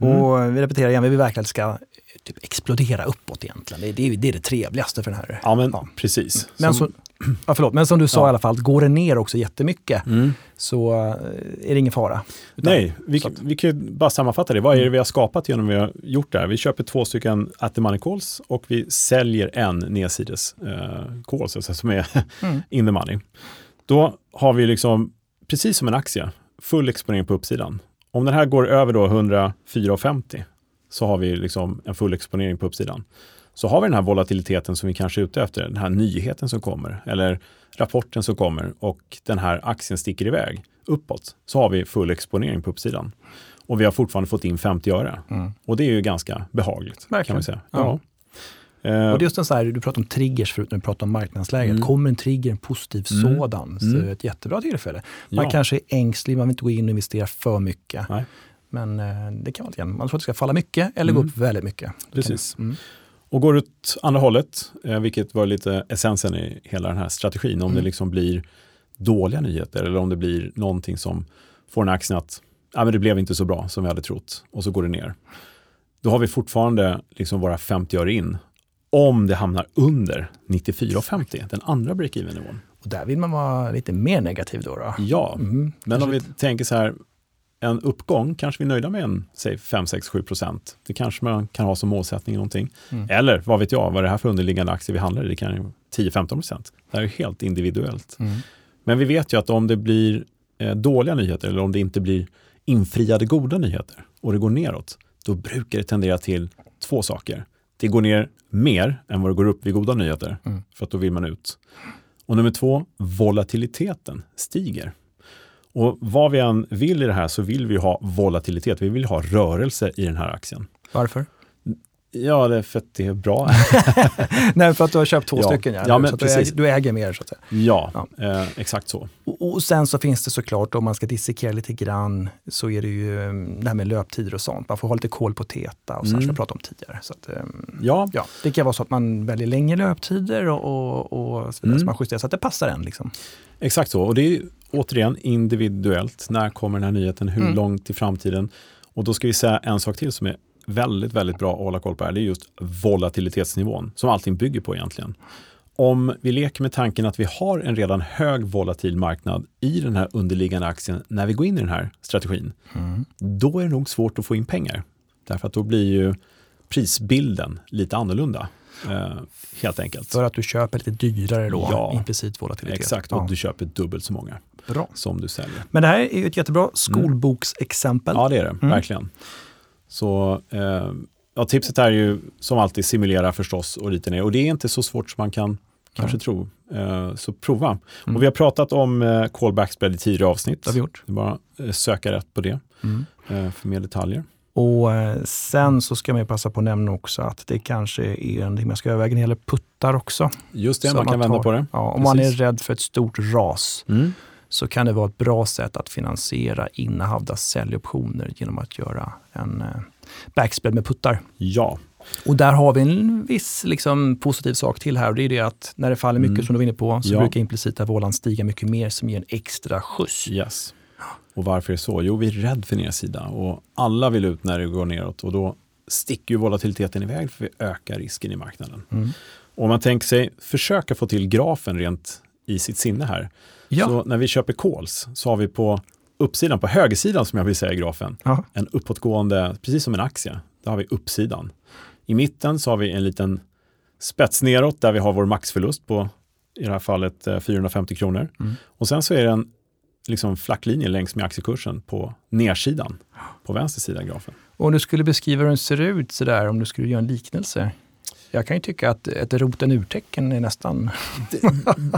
Mm. Och vi repeterar igen, vi vill verkligen att det ska typ explodera uppåt egentligen. Det, det, är- det är det trevligaste för den här. Ja, men Ja. precis. Men, Som- så, ja, förlåt, men som du sa Ja. i alla fall, går det ner också jättemycket Mm. så eh, är det ingen fara. Utan- Nej, vi, så att- vi kan ju bara sammanfatta det. Vad är det Mm. vi har skapat genom att vi har gjort det här? Vi köper två stycken at the money calls och vi säljer en nedsides eh, calls, alltså, som är Mm. in the money. Då har vi liksom, precis som en aktie, full exponering på uppsidan. Om den här går över då 104,50 så har vi liksom en full exponering på uppsidan. Så har vi den här volatiliteten som vi kanske är ute efter, den här nyheten som kommer eller rapporten som kommer och den här aktien sticker iväg uppåt, så har vi full exponering på uppsidan. Och vi har fortfarande fått in 50 öre. Mm. Och det är ju ganska behagligt. Kan Verkligen. vi säga. Ja. Ja. Eh, Och det är just en så här, du pratade om triggers förut när du pratade om marknadsläget. Mm. Kommer en trigger, en positiv Mm. sådan, så Mm. är det ett jättebra tillfälle. Man ja. kanske är ängslig, man vill inte gå in och investera för mycket. Nej. Men eh, det kan vara lite man tror att det ska falla mycket eller gå Mm. upp väldigt mycket. Precis. Mm. Och går ut andra hållet, eh, vilket var lite essensen i hela den här strategin, om Mm. det liksom blir dåliga nyheter eller om det blir någonting som får en aktien att ja, men det blev inte så bra som vi hade trott och så går det ner. Då har vi fortfarande liksom våra 50 öre in om det hamnar under 94,50, den andra break-even-nivån. Och där vill man vara lite mer negativ då. då. Ja, Mm. men om vi tänker så här, en uppgång kanske vi är nöjda med en, säg 5, 6, 7 procent. Det kanske man kan ha som målsättning någonting. Mm. Eller vad vet jag, vad är det här för underliggande aktier vi handlar i? Det kan ju 10-15 procent. Det här är helt individuellt. Mm. Men vi vet ju att om det blir eh, dåliga nyheter eller om det inte blir infriade goda nyheter och det går neråt, då brukar det tendera till två saker. Det går ner mer än vad det går upp vid goda nyheter, Mm. för att då vill man ut. Och nummer två, volatiliteten stiger. Och vad vi än vill i det här så vill vi ha volatilitet, vi vill ha rörelse i den här aktien. Varför? Ja, det är för att det är bra. Nej, för att du har köpt två Ja. stycken. Ja, Ja, men så att du, precis. äger, du äger mer så att säga. ja, Ja. Eh, exakt så. Och, och sen så finns det såklart, om man ska dissekera lite grann, så är det ju um, det här med löptider och sånt. Man får ha lite koll på TETA och så här Mm. som jag pratade om tidigare. Så att, um, Ja, ja, det kan vara så att man väljer längre löptider och, och, och så vidare, Mm. så man justerar så att det passar en. Liksom. Exakt så. Och det är återigen individuellt. När kommer den här nyheten? Hur Mm. långt i framtiden? Och då ska vi säga en sak till som är väldigt, väldigt bra att hålla koll på här. Det är just volatilitetsnivån som allting bygger på egentligen. Om vi leker med tanken att vi har en redan hög volatil marknad i den här underliggande aktien när vi går in i den här strategin, då är det nog svårt att få in pengar. Därför att då blir ju prisbilden lite annorlunda. Eh, helt enkelt. För att du köper lite dyrare då, Ja. implicit volatilitet. Exakt, och Ja. du köper dubbelt så många Bra. som du säljer. Men det här är ju ett jättebra skolboksexempel. Ja, det är det. Mm. Verkligen. Så eh, ja, tipset är ju som alltid simulera förstås och rita ner. Och det är inte så svårt som man kan kanske tro. Eh, så prova. Mm. Och vi har pratat om eh, callback spread i tidigare avsnitt. Det har vi gjort. Det är bara eh, söka rätt på det mm. eh, för mer detaljer. Och eh, sen så ska man passa på att nämna också att det kanske är någonting man ska överväga när det gäller puttar också. Just det, man, man kan tar, vända på det. Ja, om Precis. man är rädd för ett stort ras mm. så kan det vara ett bra sätt att finansiera innehavda säljoptioner genom att göra en eh, backspread med puttar. Ja. Och där har vi en viss liksom, positiv sak till här och det är det att när det faller mycket mm. som du var inne på så ja. brukar implicita vålan stiga mycket mer som ger en extra skjuts. Yes. Och varför är det så? Jo, vi är rädda för nedsida och alla vill ut när det går neråt och då sticker ju volatiliteten iväg för vi ökar risken i marknaden. Mm. Om man tänker sig försöka få till grafen rent i sitt sinne här. Ja. Så när vi köper calls så har vi på uppsidan, på högersidan som jag vill säga i grafen, Aha. en uppåtgående, precis som en aktie, där har vi uppsidan. I mitten så har vi en liten spets neråt där vi har vår maxförlust på i det här fallet 450 eh, kronor. Mm. Och sen så är det en liksom flacklinje längs med aktiekursen på nedsidan, på vänster sida av grafen. Och om du skulle beskriva hur den ser ut sådär, om du skulle göra en liknelse? Jag kan ju tycka att ett roten urtecken är nästan... det,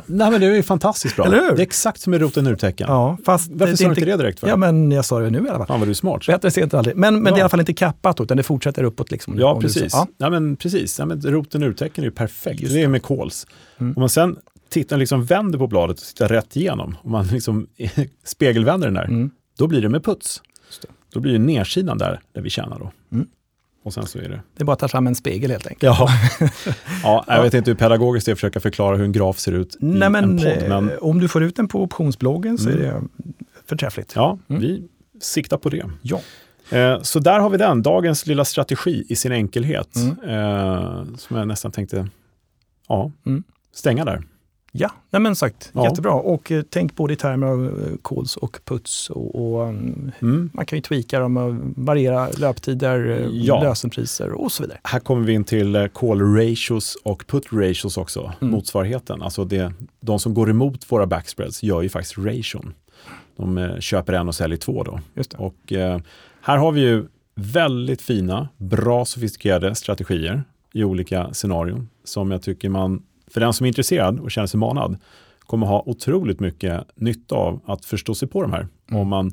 nej men det är fantastiskt bra. Eller hur? Det är exakt som ett roten urtecken. Ja, fast Varför sa du inte det direkt? För? Ja men jag sa det nu i alla fall. Fan vad du är smart. Bättre sent än aldrig. Men, men ja. det är i alla fall inte kappat utan det fortsätter uppåt. Liksom, ja precis. Ja. ja. men precis. Ja, men roten urtecken är ju perfekt. Just det är med calls. Mm. Om man sen tittar, liksom vänder på bladet och tittar rätt igenom, om man liksom spegelvänder den där, mm. då blir det med puts. Det. Då blir det nedsidan där, där vi tjänar då. Mm. Och sen så är det... Det är bara att ta fram en spegel helt enkelt. Ja, ja jag vet inte hur pedagogiskt det är att försöka förklara hur en graf ser ut Nej, i men, en podd. Men... Eh, om du får ut den på optionsbloggen så mm. är det förträffligt. Ja, mm. vi siktar på det. Ja. Eh, så där har vi den, dagens lilla strategi i sin enkelhet. Mm. Eh, som jag nästan tänkte ja, mm. stänga där. Ja, nej men sagt, ja. jättebra. Och eh, tänk både i termer av eh, calls och puts. Och, och mm. mm. Man kan ju tweaka dem och variera löptider, eh, ja. lösenpriser och så vidare. Här kommer vi in till call ratios och put ratios också, mm. motsvarigheten. Alltså det, de som går emot våra backspreads gör ju faktiskt ration. De eh, köper en och säljer två då. Och eh, här har vi ju väldigt fina, bra sofistikerade strategier i olika scenarion som jag tycker man för den som är intresserad och känner sig manad kommer ha otroligt mycket nytta av att förstå sig på de här. Mm. Om man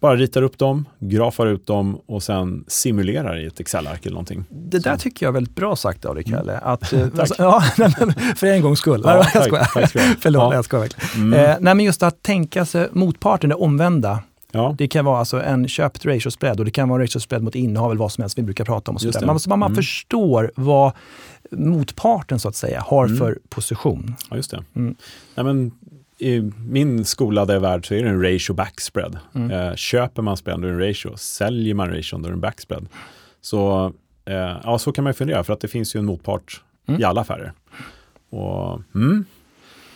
bara ritar upp dem, grafar ut dem och sen simulerar i ett Excel-ark eller någonting. Det där Så. tycker jag är väldigt bra sagt av dig, Kalle. Mm. Att, eh, alltså, ja, för en gångs skull. Ja, jag skojar. Tack, tack Förlåt, ja. jag skojar verkligen. Mm. Eh, nej, men just att tänka sig motparten, det omvända. Ja. Det kan vara alltså en köpt ratio spread och det kan vara ratio spread mot innehav eller vad som helst vi brukar prata om. Och så man, man, man mm. förstår vad motparten så att säga har mm. för position. Ja, just det. Mm. Nej, men, I min skolade värld så är det en ratio backspread. Mm. Eh, köper man spread då är det en ratio, säljer man ratio då är det en backspread. Så, eh, ja, så kan man fundera för att det finns ju en motpart mm. i alla affärer. Och, mm.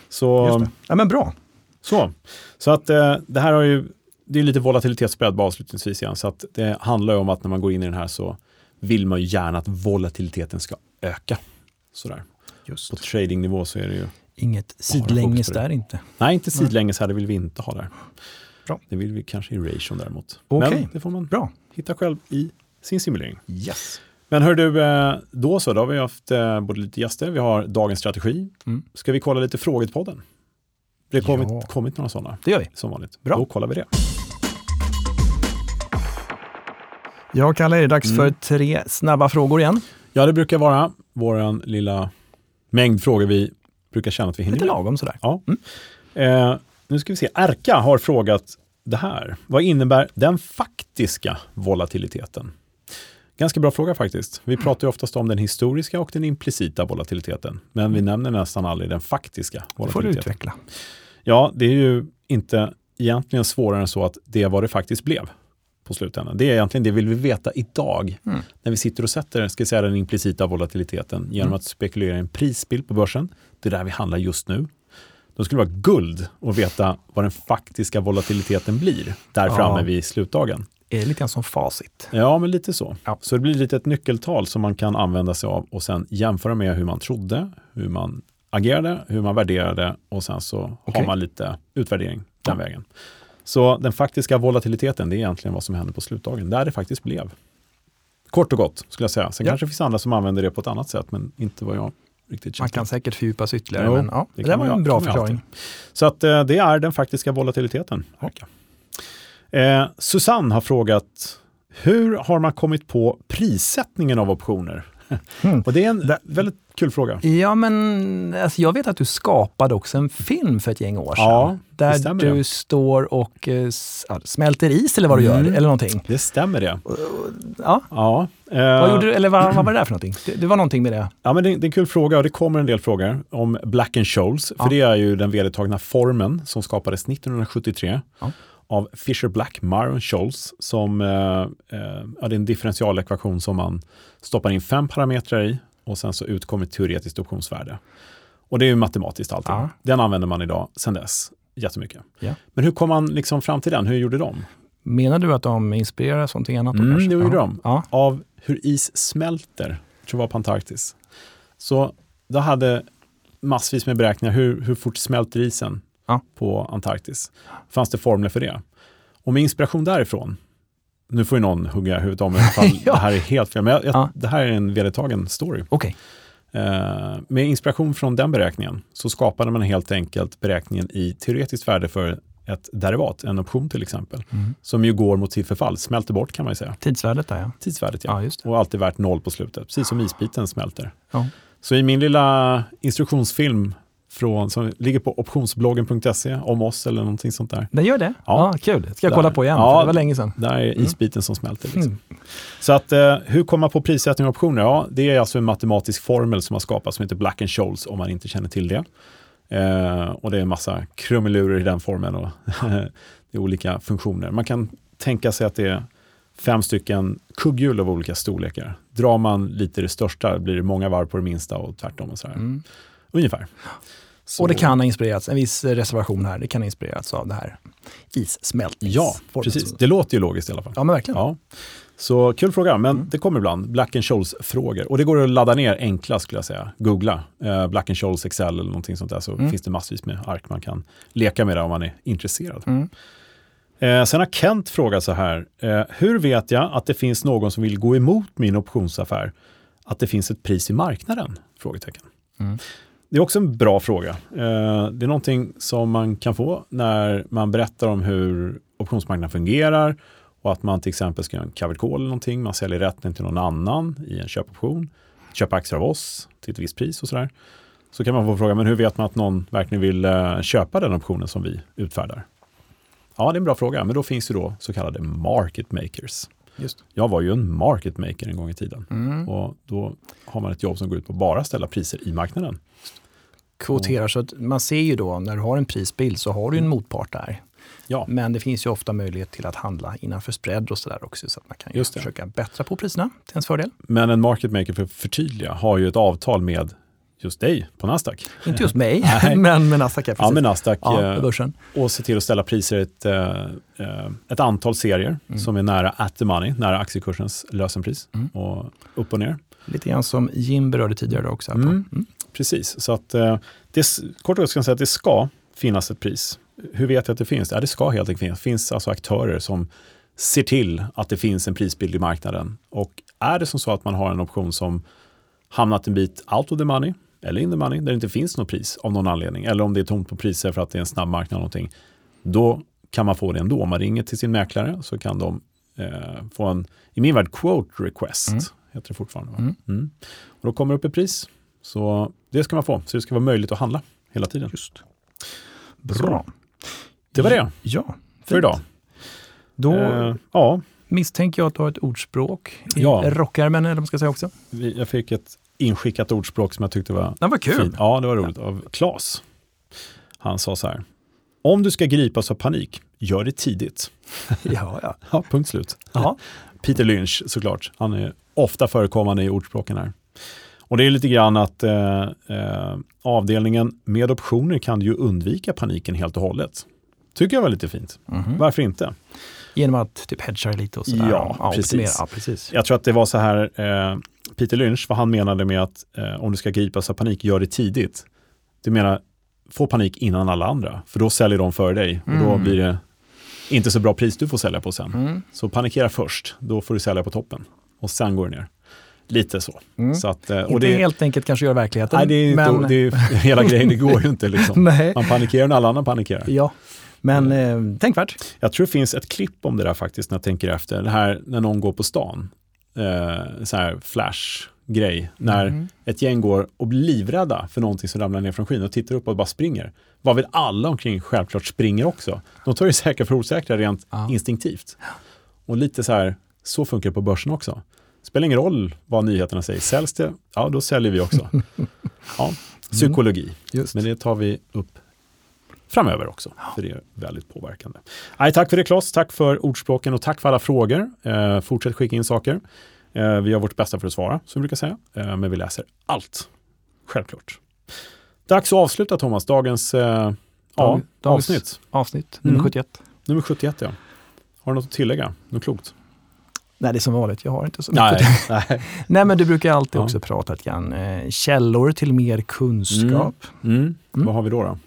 så, ja, men bra. Så, så att eh, det här har ju, det är lite volatilitetsspread avslutningsvis igen, så att det handlar om att när man går in i den här så vill man ju gärna att volatiliteten ska öka. Sådär. Just. På tradingnivå så är det ju Inget sidlänges där inte. Nej, inte sidlänges här, det vill vi inte ha där. Bra. Det vill vi kanske i ration däremot. Okay. Men det får man Bra. hitta själv i sin simulering. Yes. Men hör du, eh, då så, då har vi haft eh, både lite gäster, vi har dagens strategi. Mm. Ska vi kolla lite frågor till podden? Det har kommit, ja. kommit några sådana. Det gör vi. Som vanligt. Bra. Då kollar vi det. Ja, Kalle, är det dags mm. för tre snabba frågor igen? Ja, det brukar vara vår lilla mängd frågor vi brukar känna att vi hinner Lite lagom sådär. Ja. Mm. Eh, nu ska vi se, Erka har frågat det här. Vad innebär den faktiska volatiliteten? Ganska bra fråga faktiskt. Vi pratar ju oftast om den historiska och den implicita volatiliteten, men vi nämner nästan aldrig den faktiska volatiliteten. Det får du utveckla. Ja, det är ju inte egentligen svårare än så att det är vad det faktiskt blev på slutändan. Det är egentligen det vi vill veta idag. Mm. När vi sitter och sätter ska säga, den implicita volatiliteten genom mm. att spekulera i en prisbild på börsen. Det är där vi handlar just nu. Då skulle det vara guld att veta vad den faktiska volatiliteten blir där ja. framme vid slutdagen. Är det lite grann som facit? Ja, men lite så. Ja. Så det blir lite ett nyckeltal som man kan använda sig av och sen jämföra med hur man trodde, hur man agerade, hur man värderade och sen så okay. har man lite utvärdering den ja. vägen. Så den faktiska volatiliteten, det är egentligen vad som händer på slutdagen, där det faktiskt blev. Kort och gott skulle jag säga. Sen ja. kanske det finns andra som använder det på ett annat sätt, men inte vad jag riktigt Man känns kan säkert fördjupa sig ytterligare, Jo, men ja, det det, var man en bra man förklaring. Så att eh, det är den faktiska volatiliteten. Erka. Eh, Susanne har frågat, hur har man kommit på prissättningen av optioner? Mm. Och det är en väldigt kul fråga. Ja, men alltså, jag vet att du skapade också en film för ett gäng år sedan. Ja, det där du det. står och eh, ja, smälter is eller vad du Mm. gör, eller någonting. Det stämmer det. Ja, Ja, eh, vad gjorde du, eller vad, vad var det där för någonting? Det, det var någonting med det. Ja, men det, det är en kul fråga och det kommer en del frågor om Black and Scholes. För Ja. det är ju den vedertagna formen som skapades 1973 Ja. Av Fisher Black, Myron Scholes. Som, eh, eh, är en differentialekvation som man stoppar in fem parametrar i och sen så utkommer ett teoretiskt optionsvärde. Och det är ju matematiskt allting. Ja. Den använder man idag sedan dess jättemycket. Ja. Men hur kom man liksom fram till den? Hur gjorde de? Menar du att de inspireras av någonting annat? då Mm, kanske? det gjorde de. Ja. Av hur is smälter, jag tror det var på Antarktis. Så då hade massvis med beräkningar, hur, hur fort smälter isen Ja. på Antarktis? Fanns det formler för det? Och med inspiration därifrån, nu får ju någon hugga huvudet om mig ifall Ja. det här är helt fel, men jag, jag, Ja. det här är en vedertagen story. Okej. Eh, med inspiration från den beräkningen så skapade man helt enkelt beräkningen i teoretiskt värde för ett derivat, en option till exempel, Mm. som ju går mot sitt förfall, smälter bort kan man ju säga. Tidsvärdet där ja. Tidsvärdet ja. Ja. Och alltid värt noll på slutet, precis som isbiten smälter. Ja. Så i min lilla instruktionsfilm från, som ligger på optionsbloggen.se om oss eller någonting sånt där. Den gör det? Ja. Ja, kul. Ska jag Där. kolla på igen, Ja. det var länge sedan. Där är isbiten som smälter. Liksom. Mm. Så att, eh, hur kommer man på prissättning av optioner? Ja, det är alltså en matematisk formel som har skapats som heter Black and Scholes om man inte känner till det. Eh, och det är en massa krumelurer i den formeln och det är olika funktioner. Man kan tänka sig att det är fem stycken kugghjul av olika storlekar. Drar man lite det största blir det många varv på det minsta och tvärtom. Och sådär. Mm. Ungefär. Så- Och det kan ha inspirerats, en viss reservation här, det kan ha inspirerats av det här issmältnings. Ja, precis. Det låter ju logiskt i alla fall. Ja, men verkligen. Ja. Så kul fråga, men Mm. det kommer ibland. Black and Scholes-frågor. Och det går att ladda ner enkla skulle jag säga. Googla eh, Black and Scholes Excel eller någonting sånt där så Mm. finns det massvis med ark man kan leka med det om man är intresserad. Mm. Eh, sen har Kent frågat så här. Eh, hur vet jag att det finns någon som vill gå emot min optionsaffär? Att det finns ett pris i marknaden? Frågetecken. Det är också en bra fråga. Eh, det är någonting som man kan få när man berättar om hur optionsmarknaden fungerar och att man till exempel ska göra en covered call eller någonting. Man säljer rätten till någon annan i en köpoption. Köpa aktier av oss till ett visst pris och sådär. Så kan man få fråga, men hur vet man att någon verkligen vill eh, köpa den optionen som vi utfärdar? Ja, det är en bra fråga, men då finns ju då så kallade market makers. Just. Jag var ju en market maker en gång i tiden Mm. och då har man ett jobb som går ut på att bara ställa priser i marknaden. Kvoterar, så att man ser ju då när du har en prisbild så har du Mm. en motpart där. Ja, Men det finns ju ofta möjlighet till att handla innanför spread och sådär också. Så att man kan ju Just det. försöka bättra på priserna till ens fördel. men en market maker, för att förtydliga, har ju ett avtal med just dig på Nasdaq. Inte just mig, men med Nasdaq. Ja, med Nasdaq ja, eh, börsen. och se till att ställa priser i ett, eh, eh, ett antal serier Mm. som är nära at the money, nära aktiekursens lösenpris Mm. och upp och ner. Lite grann som Jim berörde tidigare också. Mm. Precis, så att eh, det, kort och gott ska jag säga att det ska finnas ett pris. Hur vet jag att det finns? Ja, det ska helt enkelt finnas. Det finns alltså aktörer som ser till att det finns en prisbild i marknaden. Och är det som så att man har en option som hamnat en bit out of the money eller in the money, där det inte finns något pris av någon anledning, eller om det är tomt på priser för att det är en snabb marknad eller någonting, då kan man få det ändå. Om man ringer till sin mäklare så kan de eh, få en, i min värld, quote request, Mm. heter det fortfarande. Mm. Mm. Och då kommer det upp ett pris. Så det ska man få, så det ska vara möjligt att handla hela tiden. Just. Bra. Det var det Ja, för fint. idag. Då Eh, ja, misstänker jag att du har ett ordspråk i Ja. rockärmen, eller vad man ska säga också. jag fick ett inskickat ordspråk som jag tyckte var Det var kul. fint. Ja, det var roligt. Av Klas. Han sa så här. Om du ska gripas av panik, gör det tidigt. Ja, ja. Ja, punkt slut. ja. Peter Lynch såklart. Han är ofta förekommande i ordspråken här. Och det är lite grann att eh, eh, avdelningen med optioner kan ju undvika paniken helt och hållet. Tycker jag var lite fint. Mhm. Varför inte? Genom att typ hedga lite och sådär. Ja, precis. optimera. Ja, precis. Jag tror att det var så här, eh, Peter Lynch, vad han menade med att eh, om du ska gripas av panik, gör det tidigt. Du menar, få panik innan alla andra, för då säljer de för dig och då Mm. blir det inte så bra pris du får sälja på sen. Mm. Så panikera först, då får du sälja på toppen och sen går det ner. Lite så. Mm. så att, eh, och Inte det, helt enkelt kanske göra verkligheten. nej, det är inte, men, det är, hela grejen, det går ju inte liksom. nej. Man panikerar när alla andra panikerar. Ja, men eh, tänkvärt. Jag tror det finns ett klipp om det där faktiskt när jag tänker efter. Det här när någon går på stan. Eh, så här flash-grej. När Mm. ett gäng går och blir livrädda för någonting som ramlar ner från skyn och tittar upp och bara springer. Vad vill alla omkring självklart springer också. De tar ju säkra för osäkra rent Ja. instinktivt. Och lite så här, så funkar det på börsen också. Spelar ingen roll vad nyheterna säger. Säljs det, ja då säljer vi också. Ja, psykologi. Just. Men det tar vi upp framöver också, för det är väldigt påverkande. Nej, tack för det Klas, tack för ordspråken och tack för alla frågor. Eh, fortsätt skicka in saker. Eh, vi gör vårt bästa för att svara, som vi brukar säga. Eh, men vi läser allt, självklart. Dags att avsluta Thomas, dagens eh, ja, Dag- dagens- avsnitt. Avsnitt nummer Mm. 71. Nummer 71 ja. Har du något att tillägga? Något klokt? Nej, det är som vanligt. Jag har inte så mycket. Nej. nej. Nej, men du brukar alltid Ja. också prata lite grann. Eh, källor till mer kunskap. Mm. Mm. Vad har vi då? då?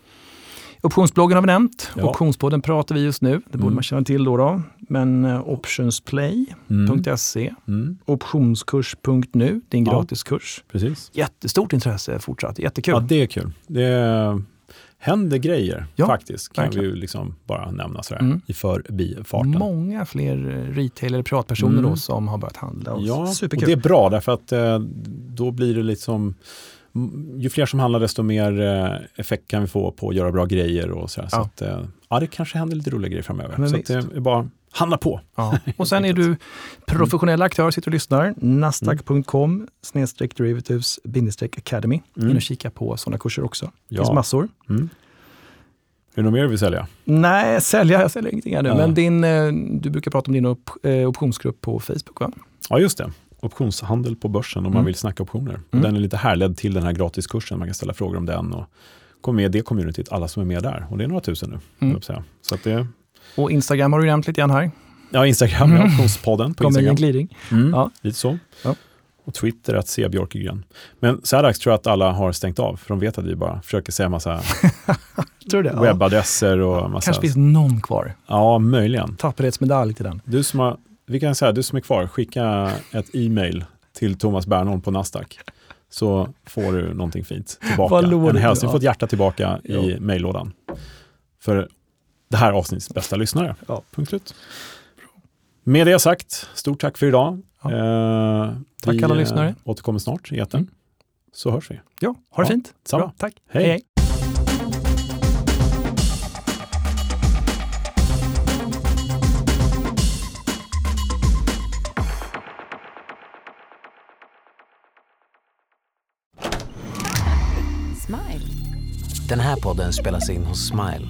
Optionsbloggen har vi nämnt. Ja. Optionspodden pratar vi just nu. Det borde Mm. man känna till då. då. Men eh, optionsplay.se, Mm. optionskurs.nu, det är en Ja. gratis kurs. Precis. Jättestort intresse fortsatt, jättekul. Ja, det är kul. Det händer grejer Ja, faktiskt, kan verkligen. vi liksom bara nämna sådär Mm. i förbifarten. Många fler eh, retail eller privatpersoner Mm. då som har börjat handla. Och Ja, och Superkul. det är bra därför att eh, då blir det liksom ju fler som handlar desto mer eh, effekt kan vi få på att göra bra grejer och sådär. Så Ja. att, eh, ja, det kanske händer lite roliga grejer framöver. Men så att det är bara handla på. Ja. Och sen är du professionell aktör, sitter och lyssnar. Nasdaq.com snedstreck derivatives bindestreck academy. Mm. In och kika på sådana kurser också. Det Ja. finns massor. Mm. Är det något mer du vill sälja? Nej, sälja, jag säljer ingenting ännu. Ja. Men din, eh, du brukar prata om din op eh, optionsgrupp på Facebook va? Ja, just det. Optionshandel på börsen om man Mm. vill snacka optioner. Mm. Den är lite härledd till den här gratiskursen. Man kan ställa frågor om den och komma med i det communityt, alla som är med där. Och det är några tusen nu. Mm. Så att det, Och Instagram har du nämnt lite grann här. ja, Instagram, ja, optionspodden på Kommer i en Instagram. glidning. Mm, Ja. Lite så. Ja. Och Twitter att se Björkegren. Men så här dags tror jag att alla har stängt av, för de vet att vi bara försöker säga massa Tror du det? Ja. webbadresser och massa... Kanske finns någon kvar. Ja, möjligen. Tapperhetsmedalj till den. Du som har, vi kan säga, du som är kvar, skicka ett e-mail till Thomas Bernholm på Nasdaq. Så får du någonting fint tillbaka. En du? hälsning, Ja. få ett hjärta tillbaka i mejllådan. För det här avsnittets bästa lyssnare. Ja. Punkt slut. Med det sagt, stort tack för idag. Ja. Eh, Tack vi, alla eh, lyssnare. återkommer snart i etern. Mm. Så hörs vi. Ja, ha det Ja, fint. samma. Bra, tack. Hej. hej. Smile. Den här podden spelas in hos Smile